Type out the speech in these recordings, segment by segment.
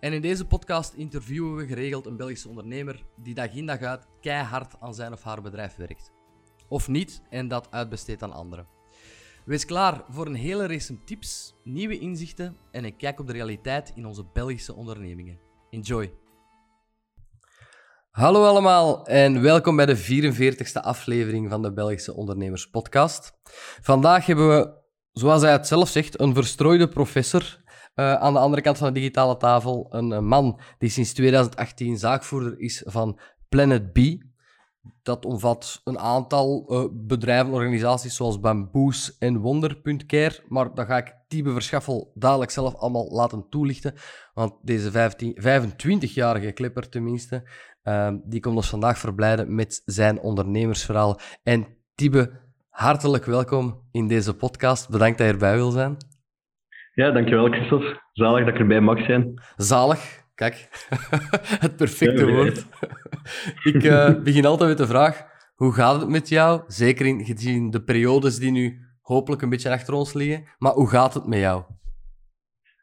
En in deze podcast interviewen we geregeld een Belgische ondernemer die dag in dag uit keihard aan zijn of haar bedrijf werkt. Of niet en dat uitbesteedt aan anderen. Wees klaar voor een hele race tips, nieuwe inzichten en een kijk op de realiteit in onze Belgische ondernemingen. Enjoy! Hallo allemaal en welkom bij de 44ste aflevering van de Belgische Ondernemers Podcast. Vandaag hebben we, zoals hij het zelf zegt, een verstrooide professor uh, aan de andere kant van de digitale tafel een, man die sinds 2018 zaakvoerder is van Planet B. Dat omvat een aantal uh, bedrijven, organisaties zoals Bamboos en Wonder.care. Maar dat ga ik Tibe Verschaffel dadelijk zelf allemaal laten toelichten. Want deze 25-jarige clipper tenminste, uh, die komt ons vandaag verblijden met zijn ondernemersverhaal. En Tibe, hartelijk welkom in deze podcast. Bedankt dat je erbij wil zijn. Ja, dankjewel Christophe. Zalig dat ik erbij mag zijn. Zalig, kijk. het perfecte woord. ik uh, begin altijd met de vraag, hoe gaat het met jou? Zeker in, gezien de periodes die nu hopelijk een beetje achter ons liggen. Maar hoe gaat het met jou?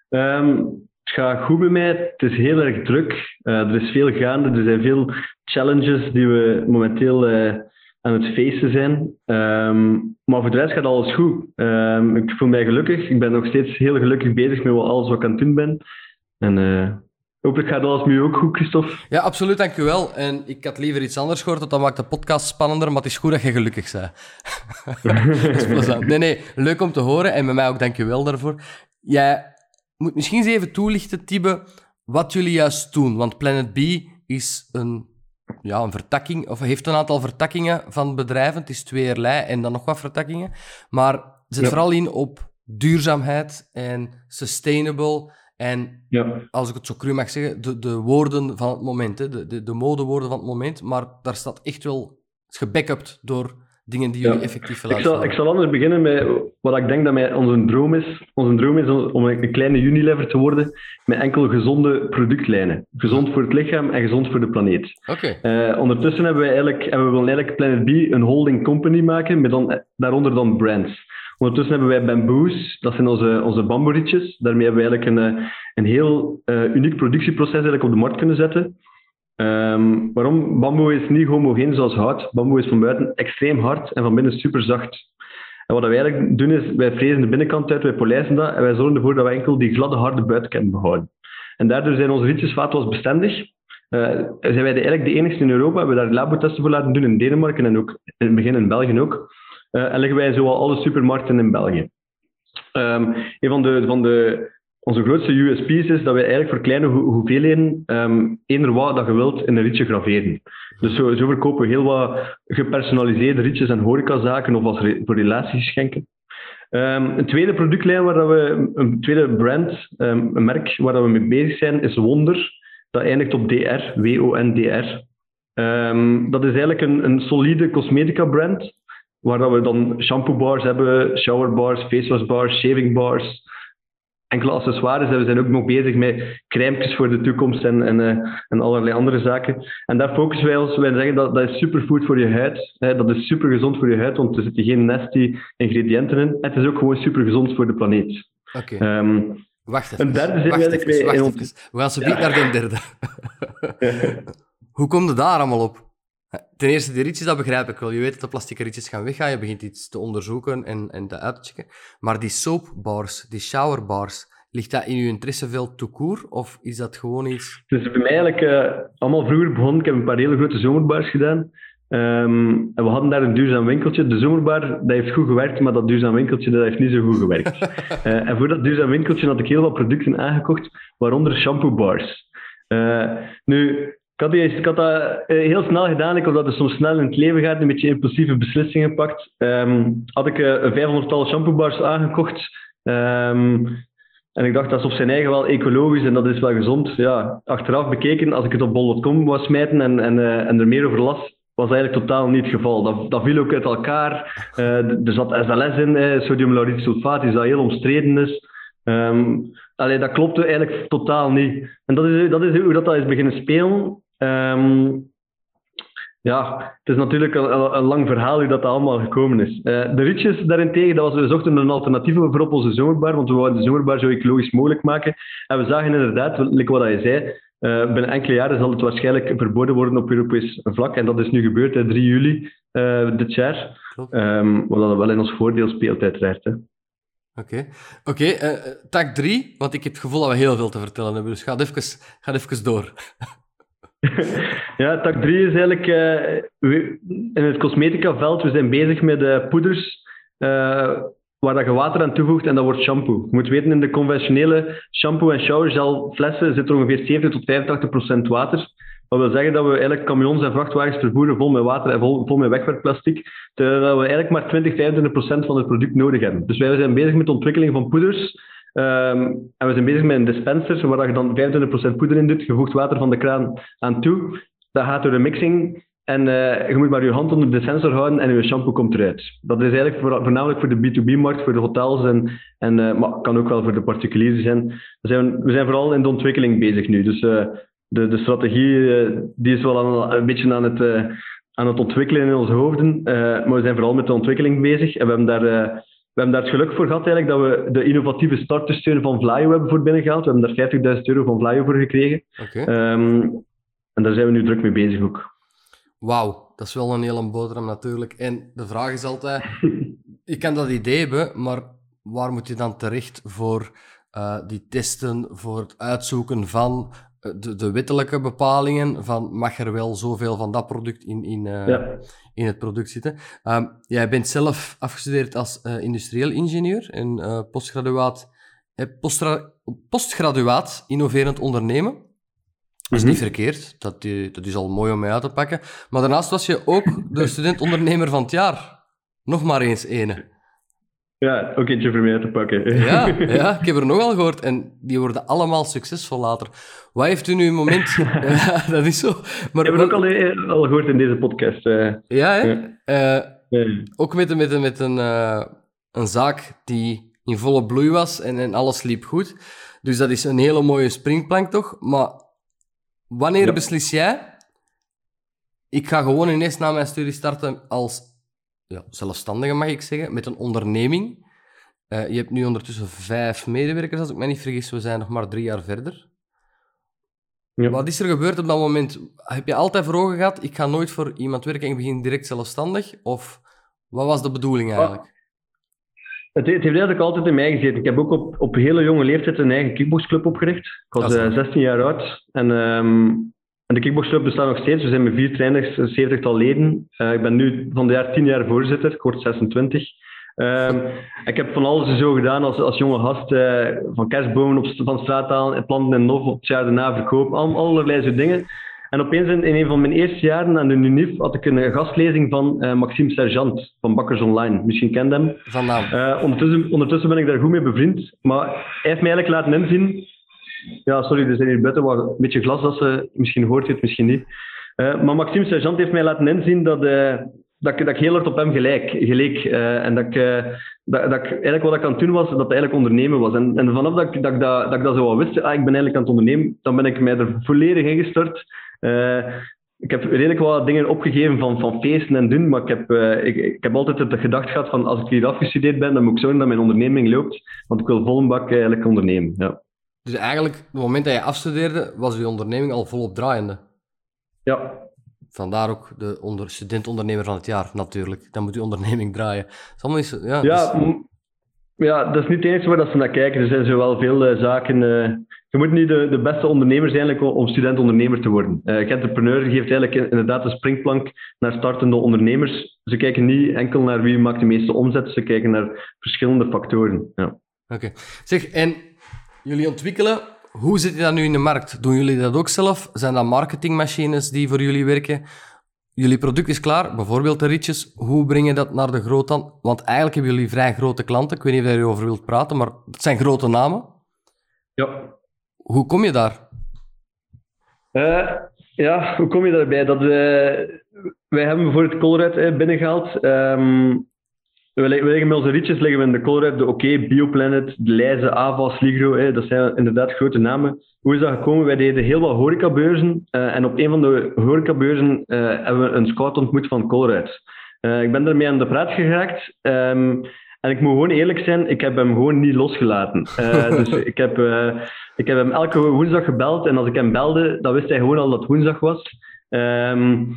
Um, het gaat goed met mij. Het is heel erg druk. Uh, er is veel gaande. Er zijn veel challenges die we momenteel uh, aan het feesten zijn. Um, maar voor de rest gaat alles goed. Um, ik voel mij gelukkig. Ik ben nog steeds heel gelukkig bezig met alles wat ik aan het doen ben. En uh, hopelijk gaat alles nu ook goed, Christophe. Ja, absoluut, dankjewel. En ik had liever iets anders gehoord, dat maakt de podcast spannender, maar het is goed dat je gelukkig bent. nee, nee, leuk om te horen en met mij ook dankjewel daarvoor. Jij moet misschien eens even toelichten, Tibe, wat jullie juist doen. Want Planet B is een ja, een vertakking, of heeft een aantal vertakkingen van bedrijven. Het is tweeërlei en dan nog wat vertakkingen. Maar zit vooral in op duurzaamheid en sustainable. En ja. als ik het zo cru mag zeggen, de, de woorden van het moment, hè, de, de, de modewoorden van het moment. Maar daar staat echt wel gebackupt door dingen die jullie effectief willen ik zal, ik zal anders beginnen met wat ik denk dat mij onze droom is. Onze droom is om een kleine Unilever te worden met enkel gezonde productlijnen. Gezond voor het lichaam en gezond voor de planeet. Okay. Uh, ondertussen hebben we eigenlijk, en we willen eigenlijk Planet B een holding company maken, met dan, daaronder dan brands. Ondertussen hebben wij bamboos, dat zijn onze, onze bamboerietjes. Daarmee hebben we eigenlijk een, eh, een heel uh, uniek productieproces eigenlijk op de markt kunnen zetten. Um, waarom? Bamboe is niet homogeen zoals hout. Bamboe is van buiten extreem hard en van binnen super zacht. En wat wij eigenlijk doen is, wij frezen de binnenkant uit, wij polijsten dat en wij zorgen ervoor dat we enkel die gladde, harde buitenkant behouden. En daardoor zijn onze rietjes vaatwasbestendig. Uh, zijn wij de, eigenlijk de enigste in Europa. We hebben daar labotesten voor laten doen in Denemarken en ook in het begin in België ook. Uh, en leggen wij zo al alle supermarkten in België. Um, een van de, van de onze grootste USP's is dat wij eigenlijk voor kleine hoeveelheden um, eender wat dat je wilt in een rietje graveren. Dus zo, zo verkopen we heel wat gepersonaliseerde rietjes en horecazaken of als re voor Um, een tweede productlijn waar dat we, een tweede brand, um, een merk waar dat we mee bezig zijn, is Wonder. Dat eindigt op DR, W-O-N-D-R. Dat is eigenlijk een, een solide cosmetica brand, waar dat we dan shampoo bars hebben, shower bars, face wash bars, shaving bars, enkele accessoires. En we zijn ook nog bezig met crèmes voor de toekomst en, en, uh, en allerlei andere zaken. En daar focussen wij ons. Wij zeggen dat dat is superfood voor je huid. Hè, dat is super gezond voor je huid, want er zitten geen nasty ingrediënten in. Het is ook gewoon super gezond voor de planeet. Oké. Okay. Um, ehm, wacht even. Een derde zin wacht even, wacht even. We gaan zo ja. naar de derde. Hoe kom je daar allemaal op? Ten eerste, die rietjes, dat begrijp ik wel. Je weet dat de plastic rietjes gaan weggaan. Je begint iets te onderzoeken en, en te uitchecken. Maar die soapbars, die showerbars, ligt dat in uw interesseveld court? Of is dat gewoon iets... Het is bij mij eigenlijk uh, allemaal vroeger begonnen. Ik heb een paar hele grote zomerbars gedaan. Um, en we hadden daar een duurzaam winkeltje. De zomerbar dat heeft goed gewerkt, maar dat duurzaam winkeltje dat heeft niet zo goed gewerkt. uh, en voor dat duurzaam winkeltje had ik heel wat producten aangekocht, waaronder shampoo bars. Uh, nu, ik had, die, ik had dat eh, heel snel gedaan. Ik had dat het soms snel in het leven gaat, een beetje impulsieve beslissingen gepakt. Um, had ik uh, een 500-tal shampoo bars aangekocht. Um, En ik dacht, dat is op zijn eigen wel ecologisch en dat is wel gezond. Ja, achteraf bekeken, als ik het op bol.com wou smijten en, en, uh, en er meer over las, was eigenlijk totaal niet het geval. Dat, dat viel ook uit elkaar. Er zat SLS in, eh, sodium lauryl sulfaat, die dat heel omstreden is. Um, dat klopte eigenlijk totaal niet. En dat is, dat is hoe dat, dat is beginnen spelen. Um, ja, het is natuurlijk een, een, lang verhaal hoe dat allemaal gekomen is. Uh, de ritjes daarentegen, dat was, we zochten een alternatief voor op onze zomerbar, want we wilden de zomerbar zo ecologisch mogelijk maken. En we zagen inderdaad, like wat hij zei, uh, binnen enkele jaren zal het waarschijnlijk verboden worden op Europees vlak. En dat is nu gebeurd, hè, 3 juli uh, dit jaar. Um, wat dat wel in ons voordeel speelt, uiteraard. Hè. Oké, oké. Okay, uh, tak 3, want ik heb het gevoel dat we heel veel te vertellen hebben. Dus ga even, ga even door. ja, tak 3 is eigenlijk uh, in het cosmetica-veld. We zijn bezig met uh, poeders uh, waar dat je water aan toevoegt en dat wordt shampoo. Je moet weten, in de conventionele shampoo- en showergel flessen zit er ongeveer 70 tot 85 procent water. Dat wil zeggen dat we eigenlijk camions en vrachtwagens vervoeren vol met water en vol, vol met wegwerpplastic, terwijl we eigenlijk maar 20, 25 procent van het product nodig hebben. Dus wij zijn bezig met de ontwikkeling van poeders Um, en we zijn bezig met een dispenser waar je dan 25% poeder in doet. Je voegt water van de kraan aan toe. Dat gaat door de mixing. En uh, je moet maar je hand onder de sensor houden en je shampoo komt eruit. Dat is eigenlijk voor, voornamelijk voor de B2B-markt, voor de hotels en, en uh, maar kan ook wel voor de particulieren zijn. We zijn, we zijn vooral in de ontwikkeling bezig nu. Dus uh, de, de strategie die is wel een beetje aan het, aan het ontwikkelen in onze hoofden. maar we zijn vooral met de ontwikkeling bezig. En we hebben daar we hebben daar het geluk voor gehad eigenlijk, dat we de innovatieve startersteun van Vlaio hebben voor binnengehaald. We hebben daar 50.000 euro van Vlaio voor gekregen. Okay. Um, en daar zijn we nu druk mee bezig ook. Wauw, dat is wel een hele boterham natuurlijk. En de vraag is altijd, je kan dat idee hebben, maar waar moet je dan terecht voor uh, die testen, voor het uitzoeken van de, de wettelijke bepalingen van mag er wel zoveel van dat product in, in, uh, ja. in het product zitten. Um, jij bent zelf afgestudeerd als uh, industrieel ingenieur en uh, postgraduaat, postra, postgraduaat innoverend ondernemen. Dat is niet mhm. verkeerd, dat, dat is al mooi om mee uit te pakken. Maar daarnaast was je ook de student-ondernemer van het jaar. Nog maar eens ene. Ja, ook eentje voor mij te pakken. Ja, ja, ik heb er nogal gehoord. En die worden allemaal succesvol later. Wat heeft u nu een moment... ja, dat is zo. Maar, ik heb het ook al, eh, al gehoord in deze podcast. Uh. Ja, hè? Ja. Uh, ook met, met, met een, uh, een zaak die in volle bloei was en, en alles liep goed. Dus dat is een hele mooie springplank, toch? Maar wanneer ja. beslis jij... Ik ga gewoon ineens na mijn studie starten als ja, zelfstandige, mag ik zeggen, met een onderneming. Uh, je hebt nu ondertussen vijf medewerkers, als ik me niet vergis. We zijn nog maar drie jaar verder. Ja. Wat is er gebeurd op dat moment? Heb je altijd voor ogen gehad, ik ga nooit voor iemand werken en ik begin direct zelfstandig? Of wat was de bedoeling eigenlijk? Ah, het, het, heeft eigenlijk altijd in mij gezeten. Ik heb ook op, op hele jonge leeftijd een eigen kickboxclub opgericht. Ik was uh, eh, 16 jaar oud. En um, en de kickboxclub bestaat nog steeds. We zijn met vier trainers, een zeventigtal leden. Uh, ik ben nu van de jaar tien jaar voorzitter, ik word 26. Um, ik heb van alles zo gedaan als, als jonge gast. Uh, van kerstbomen op, van straat halen, planten en nof op het jaar daarna verkopen. Al, allerlei zo dingen. En opeens in, in, een van mijn eerste jaren aan de UNIF had ik een gastlezing van uh, Maxime Sergeant van Bakkers Online. Misschien kent hem. Van naam. Uh, ondertussen, ondertussen ben ik daar goed mee bevriend. Maar hij heeft mij eigenlijk laten inzien ja, sorry, er zijn hier buiten wat een beetje glas ze misschien hoort het, misschien niet. Uh, maar Maxime Sergeant heeft mij laten inzien dat, uh, dat, ik, dat ik heel hard op hem gelijk, geleek. Uh, en dat ik, dat, dat ik eigenlijk wat ik aan het doen was, dat eigenlijk ondernemen was. En, en vanaf dat ik dat, dat, ik dat zo wist, ah, ik ben eigenlijk aan het ondernemen, dan ben ik mij er volledig ingestort. ik heb redelijk wat dingen opgegeven van, van feesten en doen, maar ik heb, ik, ik, heb altijd het gedacht gehad van als ik hier afgestudeerd ben, dan moet ik zorgen dat mijn onderneming loopt, want ik wil vol een bak eigenlijk ondernemen. Ja. Dus eigenlijk, op het moment dat je afstudeerde, was je onderneming al volop draaiende. Ja. Vandaar ook de onder, student-ondernemer van het jaar, natuurlijk. Dan moet je onderneming draaien. is, ja, ja, dus... ja, dat is niet het enige waar dat ze naar kijken. Er zijn zowel veel uh, zaken. Uh, je moet niet de, de beste ondernemer zijn om student-ondernemer te worden. Uh, Entrepreneur geeft eigenlijk inderdaad een springplank naar startende ondernemers. Ze kijken niet enkel naar wie maakt de meeste omzet, ze kijken naar verschillende factoren. Ja. Oké. Zeg, en Jullie ontwikkelen. Hoe zit je dat nu in de markt? Doen jullie dat ook zelf? Zijn dat marketingmachines die voor jullie werken? Jullie product is klaar, bijvoorbeeld de ritjes. Hoe breng je dat naar de grote... Want eigenlijk hebben jullie vrij grote klanten. Ik weet niet of je erover wilt praten, maar het zijn grote namen. Ja. Hoe kom je daar? Uh, ja, hoe kom je daarbij? Dat, wij hebben voor het Colruyt binnengehaald. Um, we, liggen met onze rietjes liggen we in de Colruyt, de OK, Bioplanet, de Leize, Ava, Sligro. dat zijn inderdaad grote namen. Hoe is dat gekomen? Wij deden heel wat horecabeurzen. Uh, en op een van de horecabeurzen hebben we een scout ontmoet van Colruyt. ik ben daarmee aan de praat geraakt. Um, en ik moet gewoon eerlijk zijn, ik heb hem gewoon niet losgelaten. Uh, dus ik heb, uh, ik heb hem elke woensdag gebeld en als ik hem belde, dan wist hij gewoon al dat het woensdag was. Um,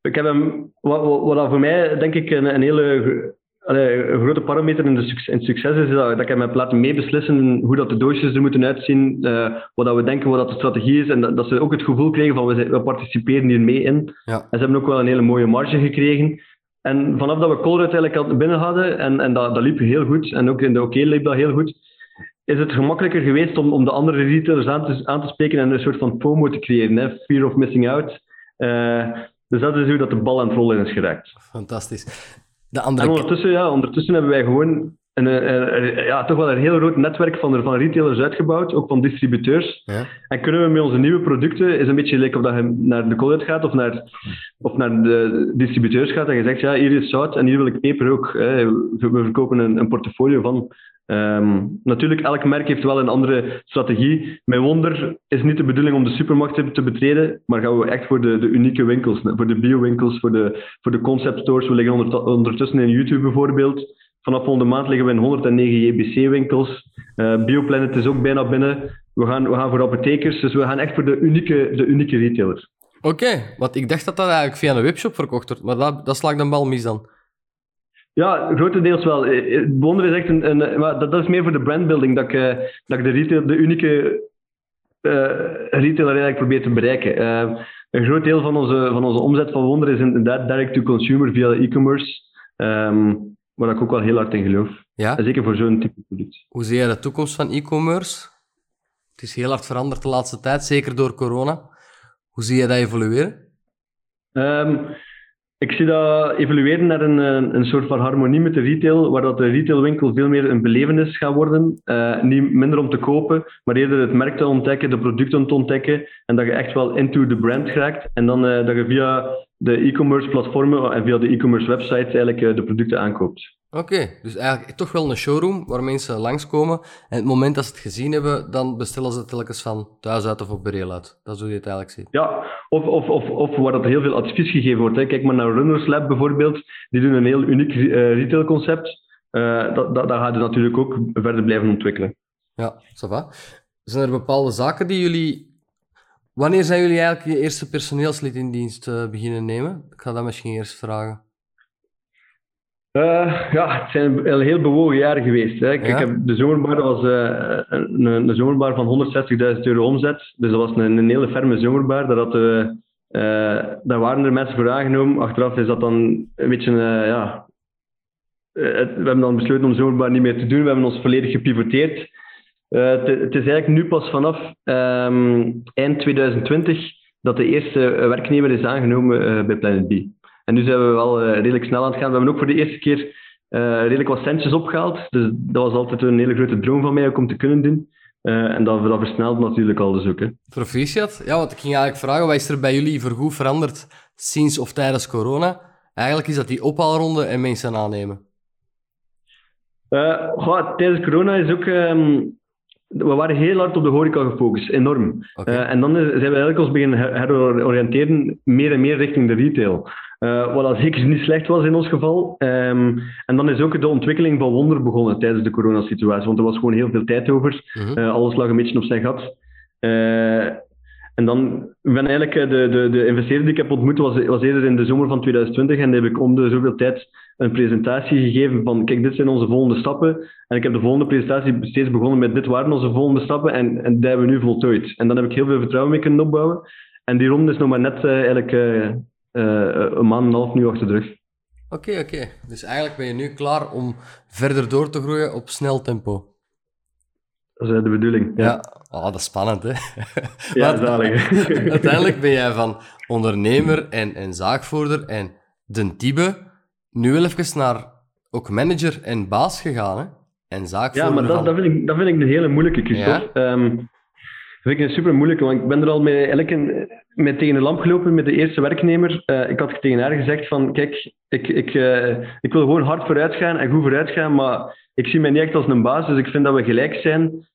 ik heb hem, wat, wat, voor mij denk ik een, een hele een grote parameter in, de succes, in het succes is, dat, dat ik hem heb laten meebeslissen hoe dat de doosjes er moeten uitzien, uh, wat dat we denken, wat dat de strategie is. En dat, dat ze ook het gevoel kregen van we, we participeren hier mee in. Ja. En ze hebben ook wel een hele mooie marge gekregen. En vanaf dat we Colruyt eigenlijk al binnen hadden, en, en dat, dat liep heel goed, en ook in de OK liep dat heel goed, is het gemakkelijker geweest om, om de andere retailers aan te, aan te spreken en een soort van FOMO te creëren, hè? fear of missing out. Uh, dus dat is hoe dat de bal aan het rollen is geraakt. Fantastisch. De andere... En ondertussen, ja, ondertussen hebben wij gewoon een, een, ja, toch wel een heel groot netwerk van, van retailers uitgebouwd, ook van distributeurs. Ja. En kunnen we met onze nieuwe producten, is een beetje leuk of dat je naar de Collet gaat of naar, of naar de distributeurs gaat en je zegt, ja, hier is zout en hier wil ik peper ook. Hè. We verkopen een, een portfolio van. Um, natuurlijk, elk merk heeft wel een andere strategie. Mijn wonder is niet de bedoeling om de supermarkt te betreden, maar gaan we echt voor de, de unieke winkels, voor de bio-winkels, voor de, voor de concept stores. We liggen ondertussen in YouTube bijvoorbeeld. Vanaf volgende maand liggen we in 109 JBC-winkels. Uh, eh, Bioplanet is ook bijna binnen. We gaan, we gaan voor apothekers, dus we gaan echt voor de unieke, de unieke retailers. Oké, want ik dacht dat dat eigenlijk via een webshop verkocht wordt, maar dat, dat slaagt dan bal mis dan. Ja, grotendeels wel. Eh, eh, Wonder is echt een, een maar dat, is meer voor de brandbuilding dat ik, dat ik de, retail, de unieke uh, retailer eigenlijk probeer te bereiken. Uh, een groot deel van onze, van onze omzet van Wonder is inderdaad direct to consumer via e-commerce. Um, waar ik ook wel heel hard in geloof. Ja? zeker voor zo'n type product. Hoe zie jij de toekomst van e-commerce? Het is heel hard veranderd de laatste tijd, zeker door corona. Hoe zie je dat evolueren? Um, ik zie dat evolueren naar een, een, soort van harmonie met de retail, waar dat de retailwinkel veel meer een belevenis gaat worden. Uh, niet minder om te kopen, maar eerder het merk te ontdekken, de producten te ontdekken en dat je echt wel into the brand geraakt. En dan uh, dat je via de e-commerce platformen en via de e-commerce websites eigenlijk de producten aankoopt. Oké, dus eigenlijk toch wel een showroom waar mensen langskomen en het moment dat ze het gezien hebben, dan bestellen ze het telkens van thuis uit of op Bereel uit. Dat is hoe je het eigenlijk ziet. Ja, of, of, of, of waar dat heel veel advies gegeven wordt. Hè. Kijk maar naar Runners Lab bijvoorbeeld, die doen een heel uniek uh, retailconcept. Uh, dat, dat, dat gaat je natuurlijk ook verder blijven ontwikkelen. Ja, ça va. Zijn er bepaalde zaken die jullie Wanneer zijn jullie eigenlijk je eerste personeelslid in dienst uh, beginnen nemen? Ik ga dat misschien eerst vragen. Uh, ja, het zijn een heel bewogen jaren geweest. Hè. Ik, heb de zomerbar was uh, een, een, zomerbar van 160.000 euro omzet. Dus dat was een, een hele ferme zomerbar. Daar, had, daar waren er mensen voor aangenomen. Achteraf is dat dan een beetje, ja... we hebben dan besloten om zomerbar niet meer te doen. We hebben ons volledig gepivoteerd. Uh, het, is eigenlijk nu pas vanaf um, eind 2020 dat de eerste werknemer is aangenomen uh, bij Planet B. En nu zijn we wel uh, redelijk snel aan het gaan. We hebben ook voor de eerste keer redelijk wat centjes opgehaald. Dus dat was altijd een hele grote droom van mij ook om te kunnen doen. en dat, dat versnelt natuurlijk al dus ook. Hè. Proficiat. Ja, want ik ging eigenlijk vragen, wat is er bij jullie voorgoed veranderd sinds of tijdens corona? Eigenlijk is dat die ophaalronde en mensen aannemen. Goh, tijdens corona is ook... Um, we waren heel hard op de horeca gefocust, enorm. Uh, en dan zijn we eigenlijk ons beginnen heroriënteren meer en meer richting de retail. Uh, wat zeker niet slecht was in ons geval. Um, en dan is ook de ontwikkeling van Wonder begonnen tijdens de coronasituatie, want er was gewoon heel veel tijd over. Uh, alles lag een beetje op zijn gat. En dan ben eigenlijk de, de, de investeerder die ik heb ontmoet, was, was eerder in de zomer van 2020. En dan heb ik om de zoveel tijd een presentatie gegeven van, kijk, dit zijn onze volgende stappen. En ik heb de volgende presentatie steeds begonnen met, dit waren onze volgende stappen. En, en die hebben we nu voltooid. En dan heb ik heel veel vertrouwen mee kunnen opbouwen. En die ronde is nog maar net uh, eigenlijk uh, een maand en een half nu achter de rug. Oké, oké. Dus eigenlijk ben je nu klaar om verder door te groeien op snel tempo. Dat is de bedoeling. Ja, ja. Oh, dat is spannend, hè? Ja, zalig. uiteindelijk ben jij van ondernemer en, en zaakvoerder en de Tibe nu wel even naar ook manager en baas gegaan, hè? en zaak Ja, maar dat, dat, vind ik, dat vind ik een hele moeilijke, Christophe. Ja? Um, dat vind ik een super moeilijke, want ik ben er al met, met tegen de lamp gelopen met de eerste werknemer. Uh, ik had tegen haar gezegd van, kijk, ik, ik, uh, ik wil gewoon hard vooruit gaan en goed vooruit gaan, maar ik zie mij niet echt als een baas, dus ik vind dat we gelijk zijn.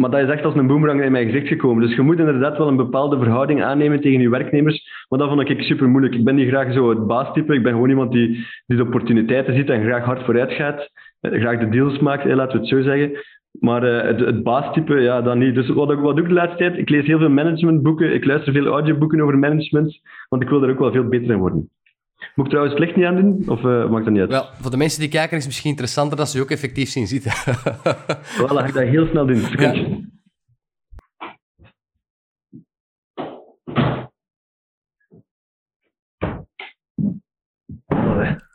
Maar dat is echt als een boemerang in mijn gezicht gekomen. Dus je moet inderdaad wel een bepaalde verhouding aannemen tegen je werknemers. Maar dat vond ik super moeilijk. Ik ben niet graag zo het baastype. Ik ben gewoon iemand die, die de opportuniteiten ziet en graag hard vooruit gaat. Eh, graag de deals maakt, laten we het zo zeggen. Maar uh, het, het baastype, ja, dan niet. Dus wat, wat doe ik de laatste tijd? Ik lees heel veel managementboeken. Ik luister veel audioboeken over management. Want ik wil er ook wel veel beter in worden. Moet ik trouwens het licht niet aan doen? Of uh, maakt dat niet uit? Wel, voor de mensen die kijken is het misschien interessanter dat ze je ook effectief zien zitten. voilà, ga ik dat heel snel doen. Ja.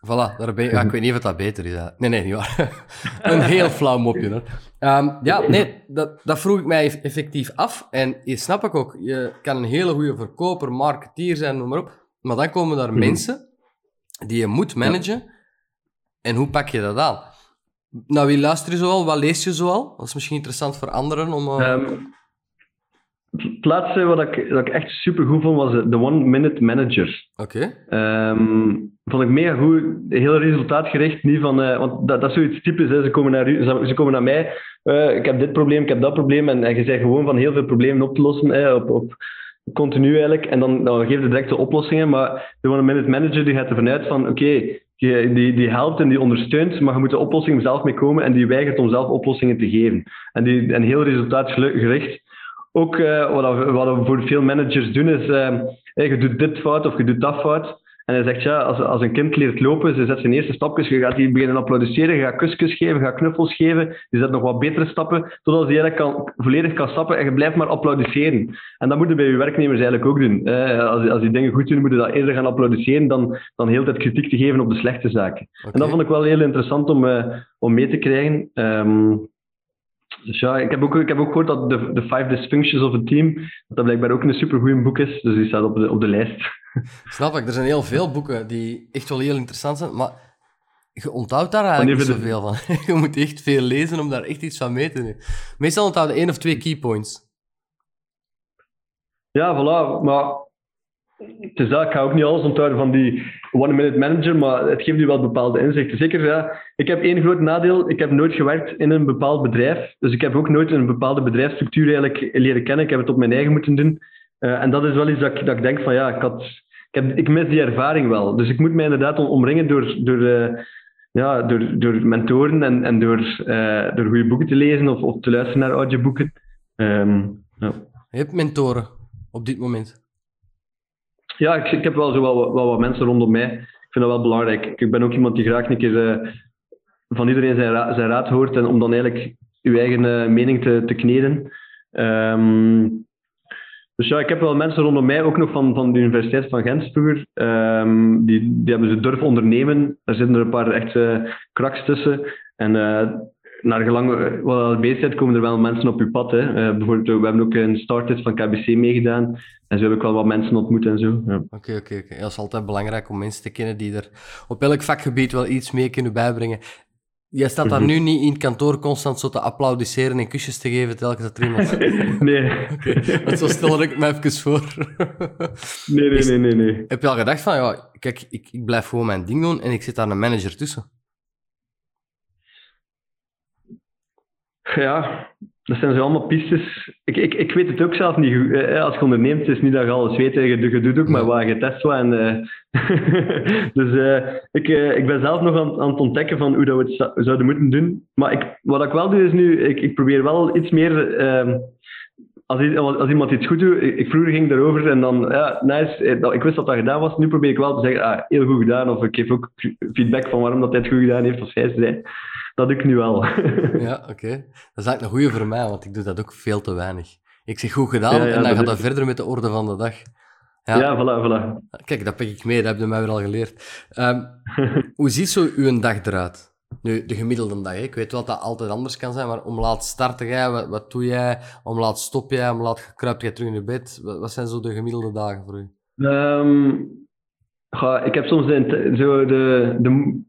Voilà, daar ben je, ja, ik weet niet of dat beter is. Nee, nee, niet waar. een heel flauw mopje. Hoor. Um, ja, nee, dat, dat vroeg ik mij effectief af. En je snap ik ook, je kan een hele goede verkoper, marketeer zijn, noem maar op. Maar dan komen daar mhm. mensen die je moet managen. En hoe pak je dat aan? Nou, wie luister je zoal? Wat lees je zoal? Dat is misschien interessant voor anderen om... Uh... Um, het laatste wat ik, dat ik echt super goed vond, was de One Minute Manager. Oké. Okay. Um, vond ik mega goed. Heel resultaatgericht. Niet van, uh, want dat, dat is zoiets typisch. Hè. Ze, komen naar, ze, ze komen naar mij. Uh, ik heb dit probleem, ik heb dat probleem. En, en je zegt gewoon van heel veel problemen op te lossen. Hè, op, op, continu eigenlijk. En dan, dan geef je direct de oplossingen. Maar de One Minute Manager die gaat ervan uit van oké, okay, die, die, die helpt en die ondersteunt, maar je moet de oplossing zelf mee komen en die weigert om zelf oplossingen te geven. En, die, en heel resultaatgericht. Ook uh, wat, wat we voor veel managers doen is, uh, hey, je doet dit fout of je doet dat fout. En hij zegt, ja, als, als een kind leert lopen, ze zet zijn eerste stapjes, je gaat die beginnen applaudisseren, je gaat kusjes geven, je gaat knuffels geven, je zet nog wat betere stappen, totdat hij eigenlijk kan, volledig kan stappen en je blijft maar applaudisseren. En dat moeten bij je werknemers eigenlijk ook doen. als, als die dingen goed doen, moeten dat eerder gaan applaudisseren dan, dan heel tijd kritiek te geven op de slechte zaken. En dat vond ik wel heel interessant om, uh, om mee te krijgen. Um, dus ja, ik heb ook, ik heb ook gehoord dat de, de Five Dysfunctions of a Team, dat, dat blijkbaar ook een supergoeie boek is. Dus die staat op de, op de lijst. Snap ik. Er zijn heel veel boeken die echt wel heel interessant zijn, maar je onthoudt daar eigenlijk niet zoveel van. je moet echt veel lezen om daar echt iets van mee te nemen. Meestal onthouden één of twee keypoints. Ja, voilà. Maar het is dat, ik ga ook niet alles onthouden van die one-minute manager, maar het geeft u wel bepaalde inzichten. Zeker, ja. Ik heb één groot nadeel. Ik heb nooit gewerkt in een bepaald bedrijf. Dus ik heb ook nooit een bepaalde bedrijfsstructuur eigenlijk leren kennen. Ik heb het op mijn eigen moeten doen. Uh, en dat is wel iets dat ik, dat ik denk van, ja, ik, had, ik, heb, ik mis die ervaring wel. Dus ik moet mij inderdaad omringen door... door uh, ja, door, door mentoren en, en door, uh, door goede boeken te lezen of, of te luisteren naar audioboeken. Um, ja. Je hebt mentoren op dit moment? Ja, ik, ik heb wel zo wel, wat mensen rondom mij. Ik vind dat wel belangrijk. Ik ben ook iemand die graag een keer uh, van iedereen zijn, zijn raad hoort en om dan eigenlijk uw eigen uh, mening te, te kneden. Um, dus ja, ik heb wel mensen rondom mij, ook nog van, van de Universiteit van Gent vroeger, um, die, die hebben ze durf ondernemen. Daar zitten er een paar echte kraks tussen. En naar gelang wat bezig bent, komen er wel mensen op je pad. Hè. Uh, bijvoorbeeld, we hebben ook een started van KBC meegedaan. En zo heb ik wel wat mensen ontmoet en zo. Oké, ja. oké. Okay, okay, okay. Dat is altijd belangrijk om mensen te kennen die er op elk vakgebied wel iets mee kunnen bijbrengen. Jij staat daar mhm. nu niet in het kantoor constant zo te applaudisseren en kusjes te geven telkens dat er iemand... nee. Want zo stel ik me even voor. nee, nee, nee, nee, nee. Heb je al gedacht van, ja, kijk, ik, ik blijf gewoon mijn ding doen en ik zit daar een manager tussen? Ja, dat zijn zo allemaal pistes. Ik, ik, ik weet het ook zelf niet goed. Eh, als je onderneemt, het is niet dat je alles weet. Je, je doet ook maar waar je test wat. En, uh, dus uh, ik, ik ben zelf nog aan, aan, het ontdekken van hoe dat we het zouden moeten doen. Maar ik, wat ik wel doe is nu, ik, ik probeer wel iets meer... Ehm, als, als, iemand iets goed doet, ik, vroeger ging daarover en dan, ja, nice, ik wist dat dat gedaan was. Nu probeer ik wel te zeggen, ah, heel goed gedaan. Of ik geef ook feedback van waarom dat hij het goed gedaan heeft, als hij zei dat doe ik nu wel. ja, oké. Dat is eigenlijk een goede voor mij, want ik doe dat ook veel te weinig. Ik zeg goed gedaan en dan gaat dat verder met de orde van de dag. Ja, ja voilà, voilà. Kijk, dat pak ik mee, dat heb je mij weer al geleerd. Um, hoe ziet zo uw dag eruit? Nu, de gemiddelde dag. Hè? Ik weet wel dat dat altijd anders kan zijn, maar om laat starten jij, wat, wat doe jij? Om laat stop jij, om laat kruipt jij terug in je bed? Wat, wat, zijn zo de gemiddelde dagen voor u? Um, ga, ik heb soms de, zo de, de